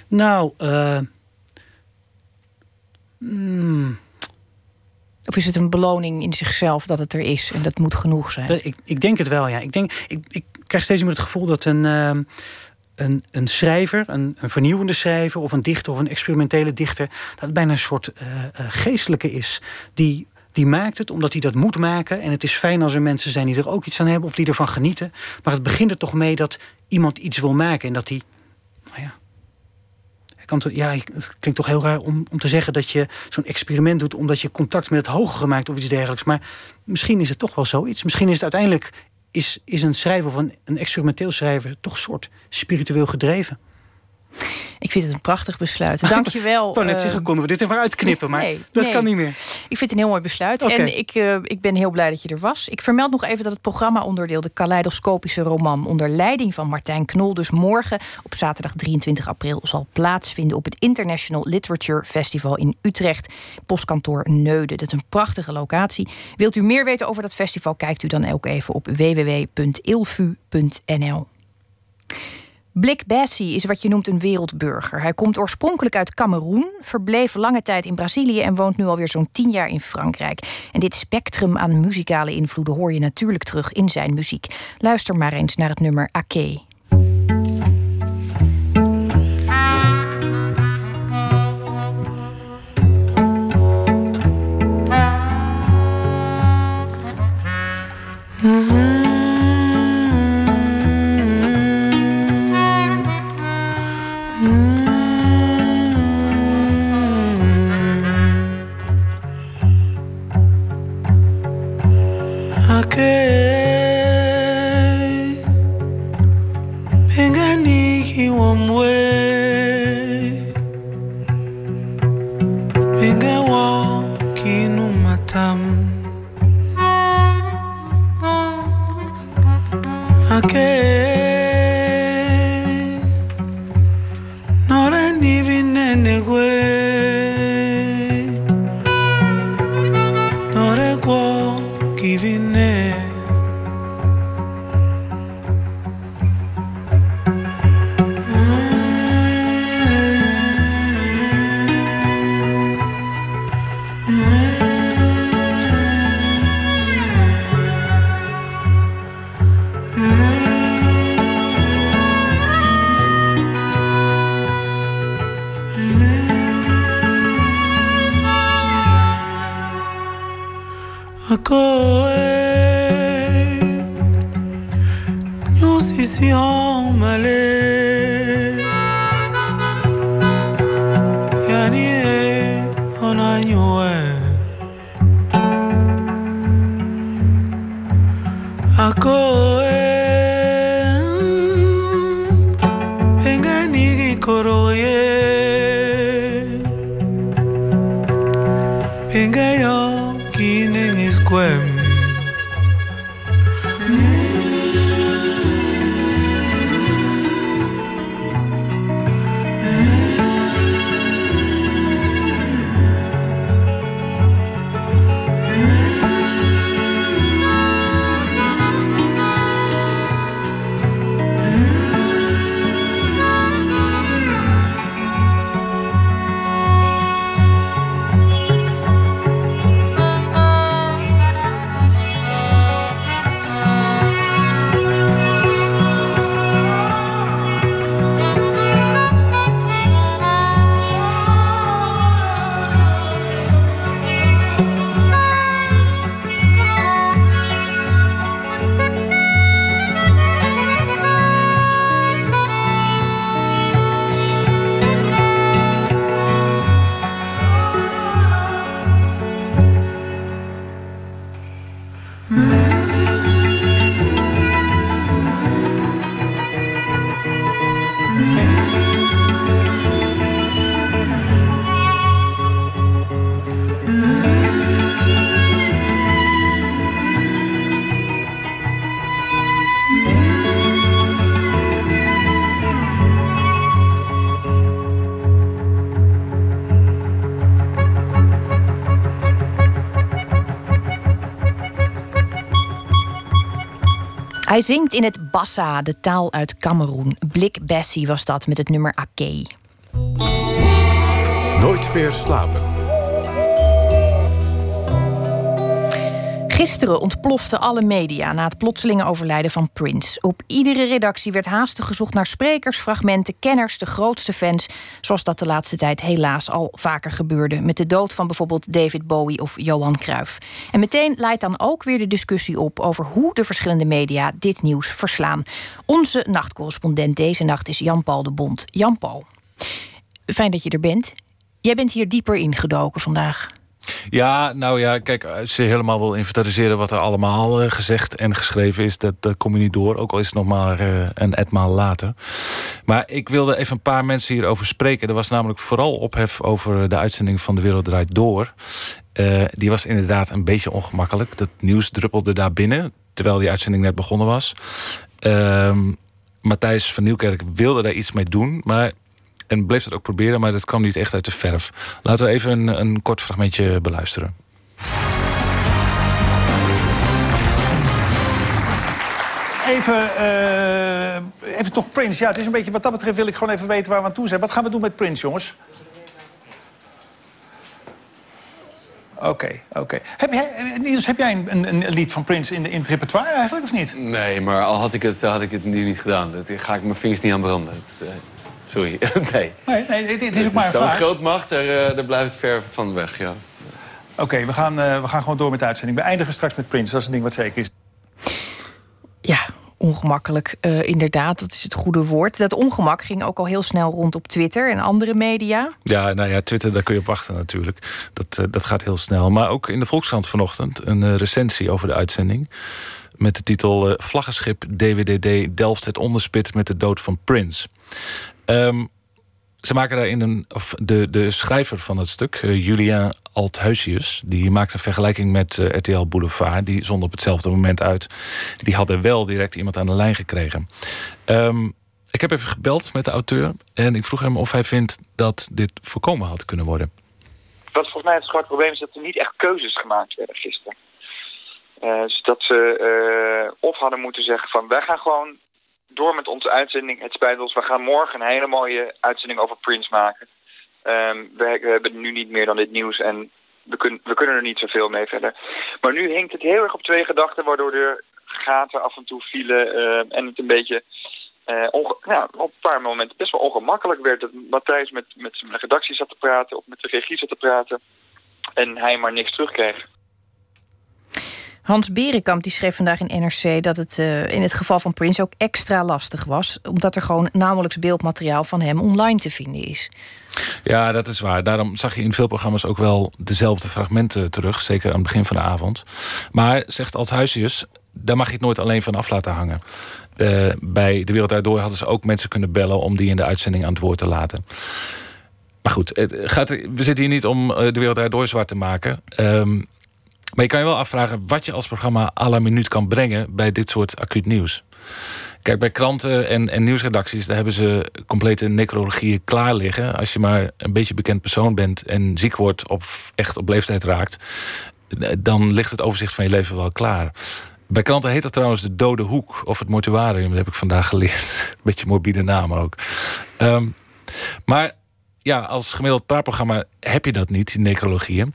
Nou, eh, hmm, Of is het een beloning in zichzelf dat het er is en dat moet genoeg zijn? ik, ik denk het wel, ja. Ik, denk, ik, ik krijg steeds meer het gevoel dat een, ehm, een, een schrijver, een, een vernieuwende schrijver of een dichter of een experimentele dichter, dat het bijna een soort eh, eh, geestelijke is. Die, die maakt het omdat hij dat moet maken. En het is fijn als er mensen zijn die er ook iets aan hebben of die ervan genieten. Maar het begint er toch mee dat iemand iets wil maken en dat hij nou ja, ja, het klinkt toch heel raar om, om te zeggen dat je zo'n experiment doet omdat je contact met het hogere maakt of iets dergelijks. Maar misschien is het toch wel zoiets. Misschien is het uiteindelijk is, is een schrijver of een, een experimenteel schrijver toch soort spiritueel gedreven. Ik vind het een prachtig besluit. Dank je wel. *laughs* Ik net eh, zeggen, konden we dit er maar uitknippen, maar nee, dat nee. kan niet meer. Ik vind het een heel mooi besluit. En ik, eh, ik ben heel blij dat je er was. Ik vermeld nog even dat het programma-onderdeel... de kaleidoscopische roman onder leiding van Martijn Knol... dus morgen op zaterdag 23 april zal plaatsvinden... op het International Literature Festival in Utrecht. Postkantoor Neude. Dat is een prachtige locatie. Wilt u meer weten over dat festival... kijkt u dan ook even op www.ilfu.nl. Blik Bassi is wat je noemt een wereldburger. Hij komt oorspronkelijk uit Cameroen, verbleef lange tijd in Brazilië en woont nu alweer zo'n tien jaar in Frankrijk. En dit spectrum aan muzikale invloeden hoor je natuurlijk terug in zijn muziek. Luister maar eens naar het nummer Ake. Yeah. Hij zingt in het Bassa, de taal uit Cameroen. Blik Bessie was dat met het nummer Ake. Nooit meer slapen. Gisteren ontploften alle media na het plotselinge overlijden van Prince. Op iedere redactie werd haastig gezocht naar sprekers, fragmenten, kenners, de grootste fans. Zoals dat de laatste tijd helaas al vaker gebeurde. Met de dood van bijvoorbeeld David Bowie of Johan Cruijff. En meteen leidt dan ook weer de discussie op over hoe de verschillende media dit nieuws verslaan. Onze nachtcorrespondent deze nacht is Jan-Paul de Bond. Jan-Paul, fijn dat je er bent. Jij bent hier dieper ingedoken vandaag. Ja, nou ja, kijk, als je helemaal wil inventariseren wat er allemaal uh, gezegd en geschreven is, dat, dat kom je niet door. Ook al is het nog maar uh, een etmaal later. Maar ik wilde even een paar mensen hierover spreken. Er was namelijk vooral ophef over de uitzending van De Wereld Draait Door. Die was inderdaad een beetje ongemakkelijk. Dat nieuws druppelde daar binnen, terwijl die uitzending net begonnen was. Ehm, Matthijs van Nieuwkerk wilde daar iets mee doen, maar en bleef het ook proberen, maar dat kwam niet echt uit de verf. Laten we even een, een kort fragmentje beluisteren. Even, uh, even toch Prince. Ja, het is een beetje, wat dat betreft wil ik gewoon even weten waar we aan toe zijn. Wat gaan we doen met Prince, jongens? Oké, okay, oké. Okay. Heb, jij, Niels, heb jij een, een, een, lied van Prince in, in het repertoire eigenlijk, of niet? Nee, maar al had ik het, had ik het nu niet gedaan. Dat ga ik mijn vingers niet aan branden. Dat, uh... Sorry, *laughs* nee. Nee, nee het, het is ook maar een Zo'n vraag. groot macht, daar, uh, daar blijf ik ver van weg, ja. Oké, okay, we, gaan, uh, we gaan gewoon door met de uitzending. We eindigen straks met Prince, dat is een ding wat zeker is. Ja, ongemakkelijk. Uh, inderdaad, dat is het goede woord. Dat ongemak ging ook al heel snel rond op Twitter en andere media. Ja, nou ja, Twitter, daar kun je op wachten natuurlijk. Dat, uh, dat gaat heel snel. Maar ook in de Volkskrant vanochtend een uh, recensie over de uitzending. Met de titel Vlaggenschip DWDD delft het onderspit met de dood van Prince. Um, ze maken daarin een. Of de, de schrijver van het stuk, uh, Althuisius, die maakt een vergelijking met uh, RTL Boulevard. Die zond op hetzelfde moment uit. Die hadden wel direct iemand aan de lijn gekregen. Um, ik heb even gebeld met de auteur en ik vroeg hem of hij vindt dat dit voorkomen had kunnen worden. Wat volgens mij het grote probleem is dat er niet echt keuzes gemaakt werden gisteren. Uh, dat ze of hadden moeten zeggen van wij gaan gewoon door met onze uitzending. Het spijt ons, we gaan morgen een hele mooie uitzending over Prince maken. Um, we, hebben nu niet meer dan dit nieuws en we, kun, we kunnen er niet zoveel mee verder. Maar nu hinkt het heel erg op twee gedachten, waardoor er gaten af en toe vielen uh, en het een beetje onge ja, op een paar momenten best wel ongemakkelijk werd. Dat Matthijs met, met zijn redactie zat te praten of met de regie zat te praten en hij maar niks terugkreeg. Hans Berenkamp die schreef vandaag in NRC dat het eh, in het geval van Prince ook extra lastig was, omdat er gewoon nauwelijks beeldmateriaal van hem online te vinden is. Ja, dat is waar. Daarom zag je in veel programma's ook wel dezelfde fragmenten terug. Zeker aan het begin van de avond. Maar, zegt Althuisius, daar mag je het nooit alleen van af laten hangen. Uh, bij De Wereld Door hadden ze ook mensen kunnen bellen... om die in de uitzending aan het woord te laten. Maar goed, het gaat, we zitten hier niet om eh, De Wereld Door zwart te maken. Um, maar je kan je wel afvragen wat je als programma à la minuut kan brengen... bij dit soort acuut nieuws. Kijk, bij kranten en, en nieuwsredacties... daar hebben ze complete necrologieën klaar liggen. Als je maar een beetje bekend persoon bent... en ziek wordt of echt op leeftijd raakt... dan ligt het overzicht van je leven wel klaar. Bij kranten heet dat trouwens de dode hoek of het mortuarium. Dat heb ik vandaag geleerd. *laughs* Beetje morbide naam ook. Um, maar ja, als gemiddeld praatprogramma heb je dat niet, die necrologieën.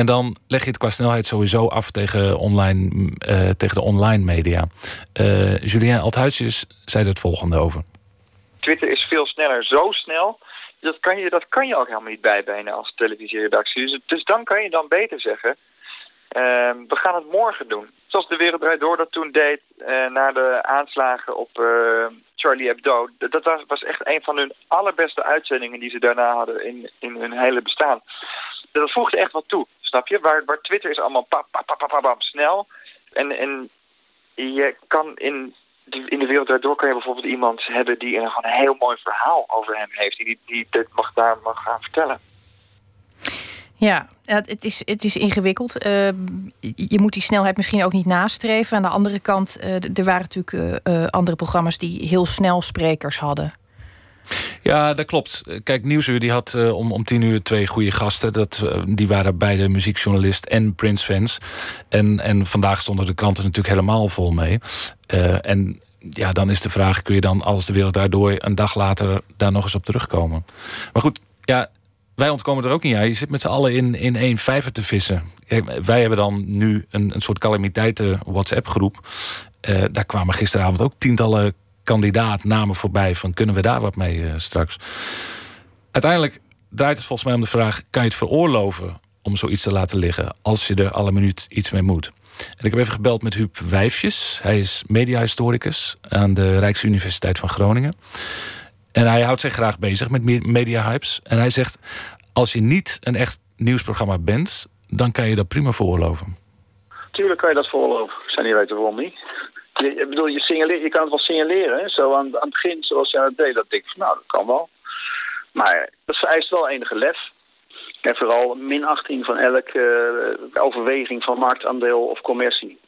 En dan leg je het qua snelheid sowieso af tegen, online, uh, tegen de online media. Uh, Julien Althuisjes zei het volgende over. Twitter is veel sneller, zo snel. Dat kan je, dat kan je ook helemaal niet bijbenen als televisieredactie. Dus, dus dan kan je dan beter zeggen... Uh, we gaan het morgen doen. Zoals de Wereld Draait Door dat toen deed uh, na de aanslagen op Charlie Hebdo. Dat was, was, echt een van hun allerbeste uitzendingen die ze daarna hadden in, in hun hele bestaan. Dat voegde echt wat toe, je? Waar, waar Twitter is allemaal pap, snel. En, en je kan in de, in de wereld daardoor kan je bijvoorbeeld iemand hebben die een, gewoon een heel mooi verhaal over hem heeft. Die, die dit mag daar mag gaan vertellen. Ja, het is, het is ingewikkeld. Uh, je moet die snelheid misschien ook niet nastreven. Aan de andere kant, uh, er waren natuurlijk uh, andere programma's die heel snel sprekers hadden. Ja, dat klopt. Kijk, Nieuwsuur die had om, om tien uur twee goede gasten. Dat, die waren beide muziekjournalist en Prince-fans. En, en vandaag stonden de kranten natuurlijk helemaal vol mee. en ja, dan is de vraag, kun je dan als de wereld daardoor... een dag later daar nog eens op terugkomen? Maar goed, ja, wij ontkomen er ook niet aan. Je zit met z'n allen in, in één vijver te vissen. Wij hebben dan nu een, een soort calamiteiten WhatsApp-groep. Daar kwamen gisteravond ook tientallen kandidaatnamen voorbij... van kunnen we daar wat mee uh, straks? Uiteindelijk draait het volgens mij om de vraag... kan je het veroorloven om zoiets te laten liggen... als je er alle minuut iets mee moet? En ik heb even gebeld met Huub Wijfjes. Hij is mediahistoricus aan de Rijksuniversiteit van Groningen. En hij houdt zich graag bezig met media hypes. En hij zegt: als je niet een echt nieuwsprogramma bent, dan kan je dat prima veroorloven. Tuurlijk kan je dat veroorloven. Zou niet weten waarom niet. Je, bedoel, je, signaleer, je kan het wel signaleren. Hè? Zo aan, aan het begin, zoals jij dat deed, dat denk ik van, nou, dat kan wel. Maar dat vereist wel enige lef. En vooral minachting van elke uh, overweging van marktaandeel of commercie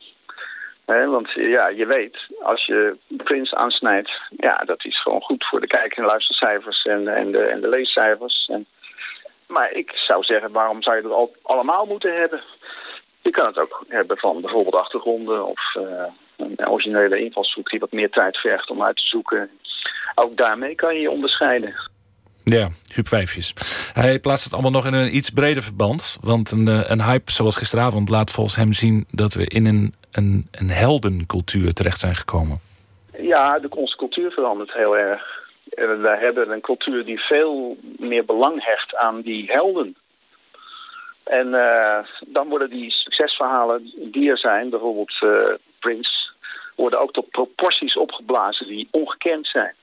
want ja, je weet, als je Prins aansnijdt, ja, dat is gewoon goed voor de kijk- en luistercijfers en, en, de, en de leescijfers. En, maar ik zou zeggen, waarom zou je dat al, allemaal moeten hebben? Je kan het ook hebben van bijvoorbeeld achtergronden of uh, een originele invalshoek die wat meer tijd vergt om uit te zoeken. Ook daarmee kan je je onderscheiden. Ja, Huub Vijfjes. Hij plaatst het allemaal nog in een iets breder verband. Want een, eh, een hype zoals gisteravond laat volgens hem zien... dat we in een, een, een heldencultuur terecht zijn gekomen. Ja, de, onze cultuur verandert heel erg. We hebben een cultuur die veel meer belang hecht aan die helden. En uh, dan worden die succesverhalen die er zijn, bijvoorbeeld uh, Worden ook tot proporties opgeblazen die ongekend zijn.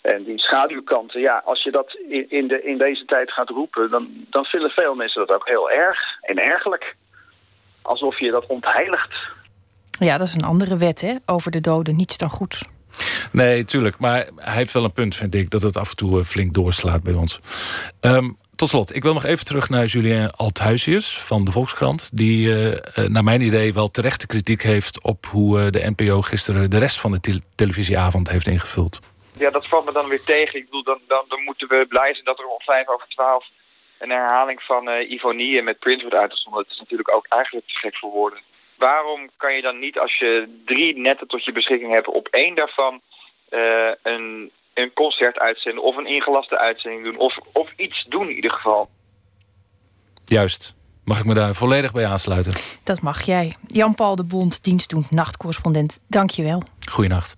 En die schaduwkanten, ja, als je dat in, de, in deze tijd gaat roepen... Dan, dan vinden veel mensen dat ook heel erg en ergelijk. Alsof je dat ontheiligt. Ja, dat is een andere wet, hè? Over de doden, niets dan goeds. Nee, tuurlijk. Maar hij heeft wel een punt, vind ik... dat het af en toe eh, flink doorslaat bij ons. Um, tot slot, ik wil nog even terug naar Julien Althuisius van de Volkskrant... die uh, naar mijn idee wel terechte kritiek heeft... op hoe uh, de NPO gisteren de rest van de te televisieavond heeft ingevuld ja, dat valt me dan weer tegen. Ik bedoel, dan, dan, dan moeten we blij zijn dat er om vijf over twaalf een herhaling van uh, Ivonie met Prince wordt uitgezonden. Dat is natuurlijk ook eigenlijk te gek voor woorden. Waarom kan je dan niet, als je drie netten tot je beschikking hebt, op één daarvan uh, een, een concert uitzenden of een ingelaste uitzending doen of, of iets doen in ieder geval? Juist. Mag ik me daar volledig bij aansluiten? Dat mag jij. Jan-Paul de Bond, dienstdoend nachtcorrespondent. Dank je wel. Goeienacht.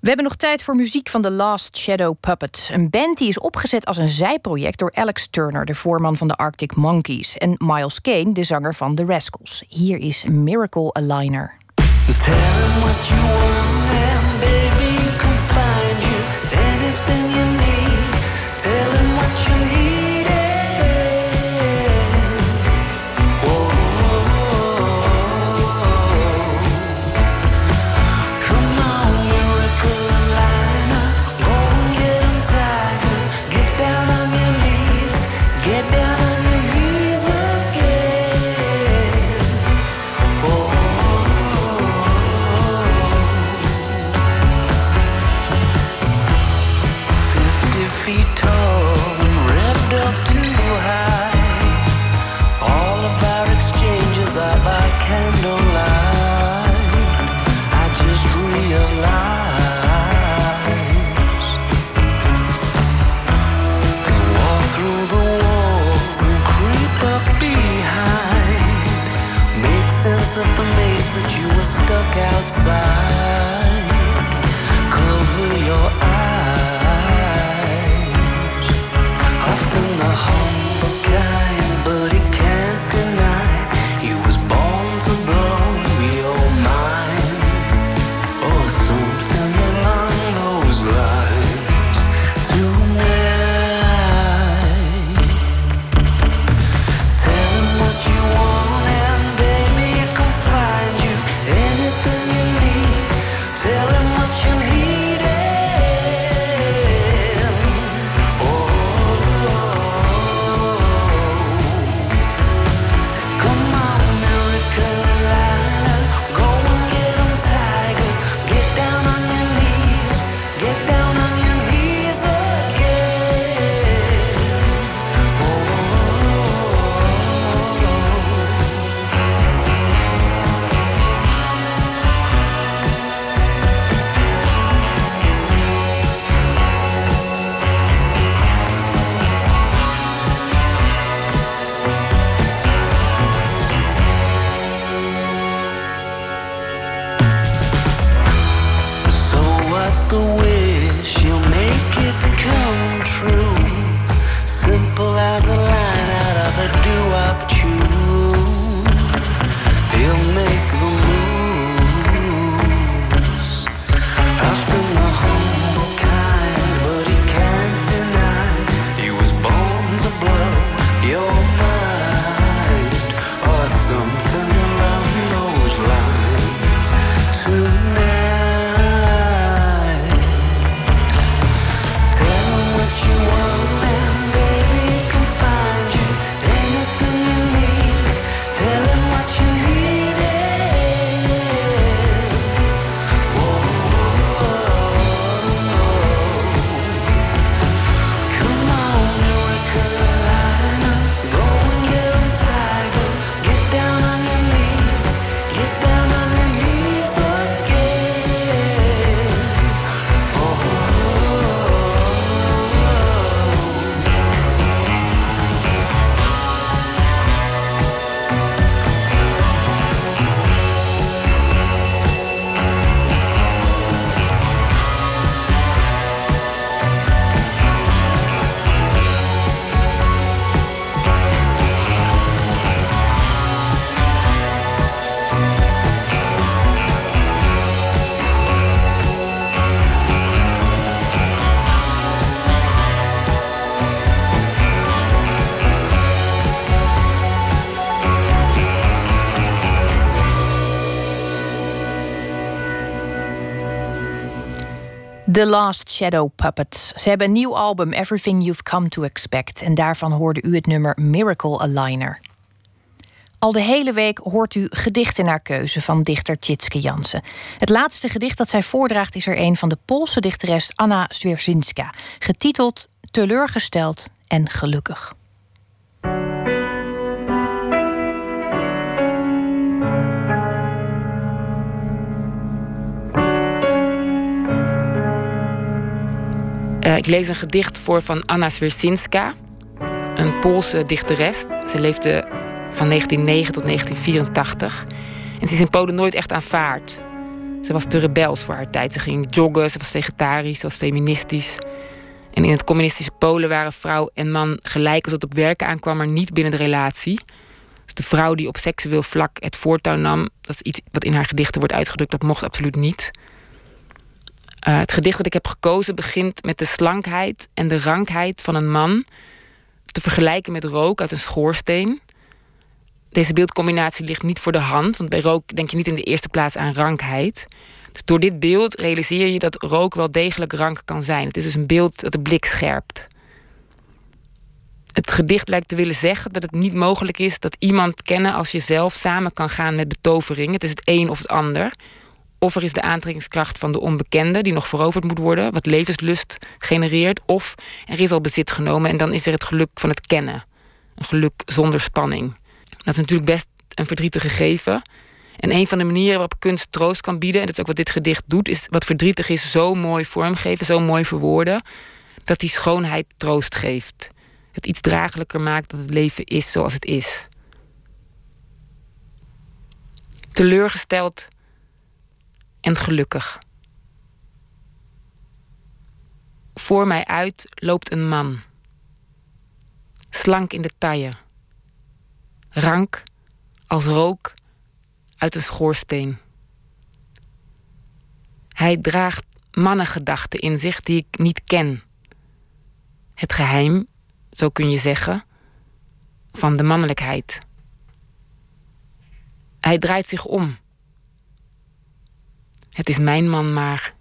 We hebben nog tijd voor muziek van The Last Shadow Puppet. Een band die is opgezet als een zijproject door Alex Turner, de voorman van de Arctic Monkeys, en Miles Kane, de zanger van The Rascals. Hier is Miracle Aligner. Get The Last Shadow Puppets. Ze hebben een nieuw album, Everything You've Come to Expect. En daarvan hoorde u het nummer Miracle Aligner. Al de hele week hoort u gedichten naar keuze van dichter Tjitske Jansen. Het laatste gedicht dat zij voordraagt is er een van de Poolse dichteres Anna Zwierzinska. Getiteld Teleurgesteld en gelukkig. Eh, ik lees een gedicht voor van Anna Zwierzinska, een Poolse dichteres. Ze leefde van 1909 tot 1984. En ze is in Polen nooit echt aanvaard. Ze was te rebels voor haar tijd. Ze ging joggen, ze was vegetarisch, ze was feministisch. En in het communistische Polen waren vrouw en man gelijk als het op werken aankwam, maar niet binnen de relatie. Dus de vrouw die op seksueel vlak het voortouw nam, dat is iets wat in haar gedichten wordt uitgedrukt, dat mocht absoluut niet. Uh, het gedicht dat ik heb gekozen begint met de slankheid en de rankheid van een man te vergelijken met rook uit een schoorsteen. Deze beeldcombinatie ligt niet voor de hand, want bij rook denk je niet in de eerste plaats aan rankheid. Dus door dit beeld realiseer je dat rook wel degelijk rank kan zijn. Het is dus een beeld dat de blik scherpt. Het gedicht lijkt te willen zeggen dat het niet mogelijk is dat iemand kennen als jezelf samen kan gaan met betovering. Het is het een of het ander. Of er is de aantrekkingskracht van de onbekende die nog veroverd moet worden, wat levenslust genereert. Of er is al bezit genomen en dan is er het geluk van het kennen. Een geluk zonder spanning. Dat is natuurlijk best een verdrietig gegeven. En een van de manieren waarop kunst troost kan bieden, en dat is ook wat dit gedicht doet, is wat verdrietig is zo mooi vormgeven, zo mooi verwoorden, dat die schoonheid troost geeft. Het iets draaglijker maakt dat het leven is zoals het is. Teleurgesteld en gelukkig. Voor mij uit loopt een man. Slank in de taille. Rank als rook uit een schoorsteen. Hij draagt mannengedachten in zich die ik niet ken. Het geheim, zo kun je zeggen, van de mannelijkheid. Hij draait zich om. Het is mijn man, maar.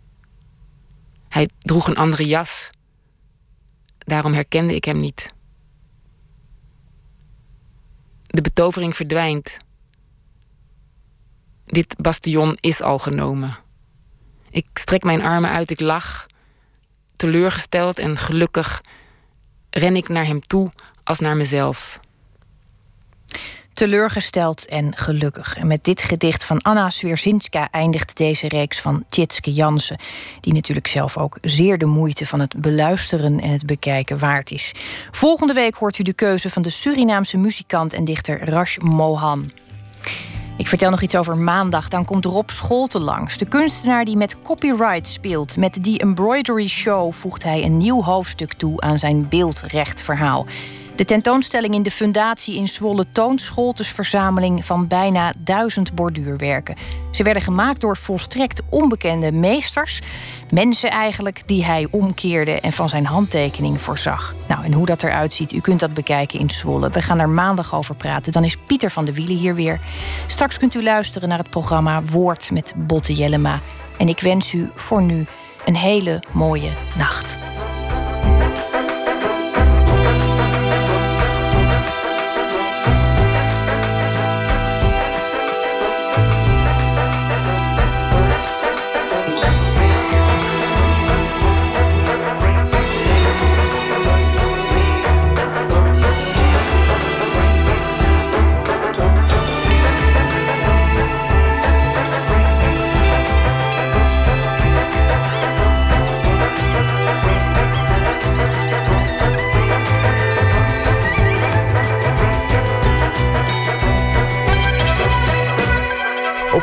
Hij droeg een andere jas. Daarom herkende ik hem niet. De betovering verdwijnt. Dit bastion is al genomen. Ik strek mijn armen uit, ik lach. Teleurgesteld en gelukkig ren ik naar hem toe als naar mezelf. Teleurgesteld en gelukkig. En met dit gedicht van Anna Swierzinska eindigt deze reeks van Tjitske Jansen. Die natuurlijk zelf ook zeer de moeite van het beluisteren en het bekijken waard is. Volgende week hoort u de keuze van de Surinaamse muzikant en dichter Rash Mohan. Ik vertel nog iets over maandag. Dan komt Rob Scholten langs. De kunstenaar die met copyright speelt. Met die Embroidery Show voegt hij een nieuw hoofdstuk toe aan zijn beeldrechtverhaal. De tentoonstelling in de fundatie in Zwolle toont Scholtes verzameling van bijna duizend borduurwerken. Ze werden gemaakt door volstrekt onbekende meesters. Mensen eigenlijk die hij omkeerde en van zijn handtekening voorzag. Nou, en hoe dat eruit ziet, u kunt dat bekijken in Zwolle. We gaan er maandag over praten. Dan is Pieter van de Wielen hier weer. Straks kunt u luisteren naar het programma Woord met Botte Jellema. En ik wens u voor nu een hele mooie nacht.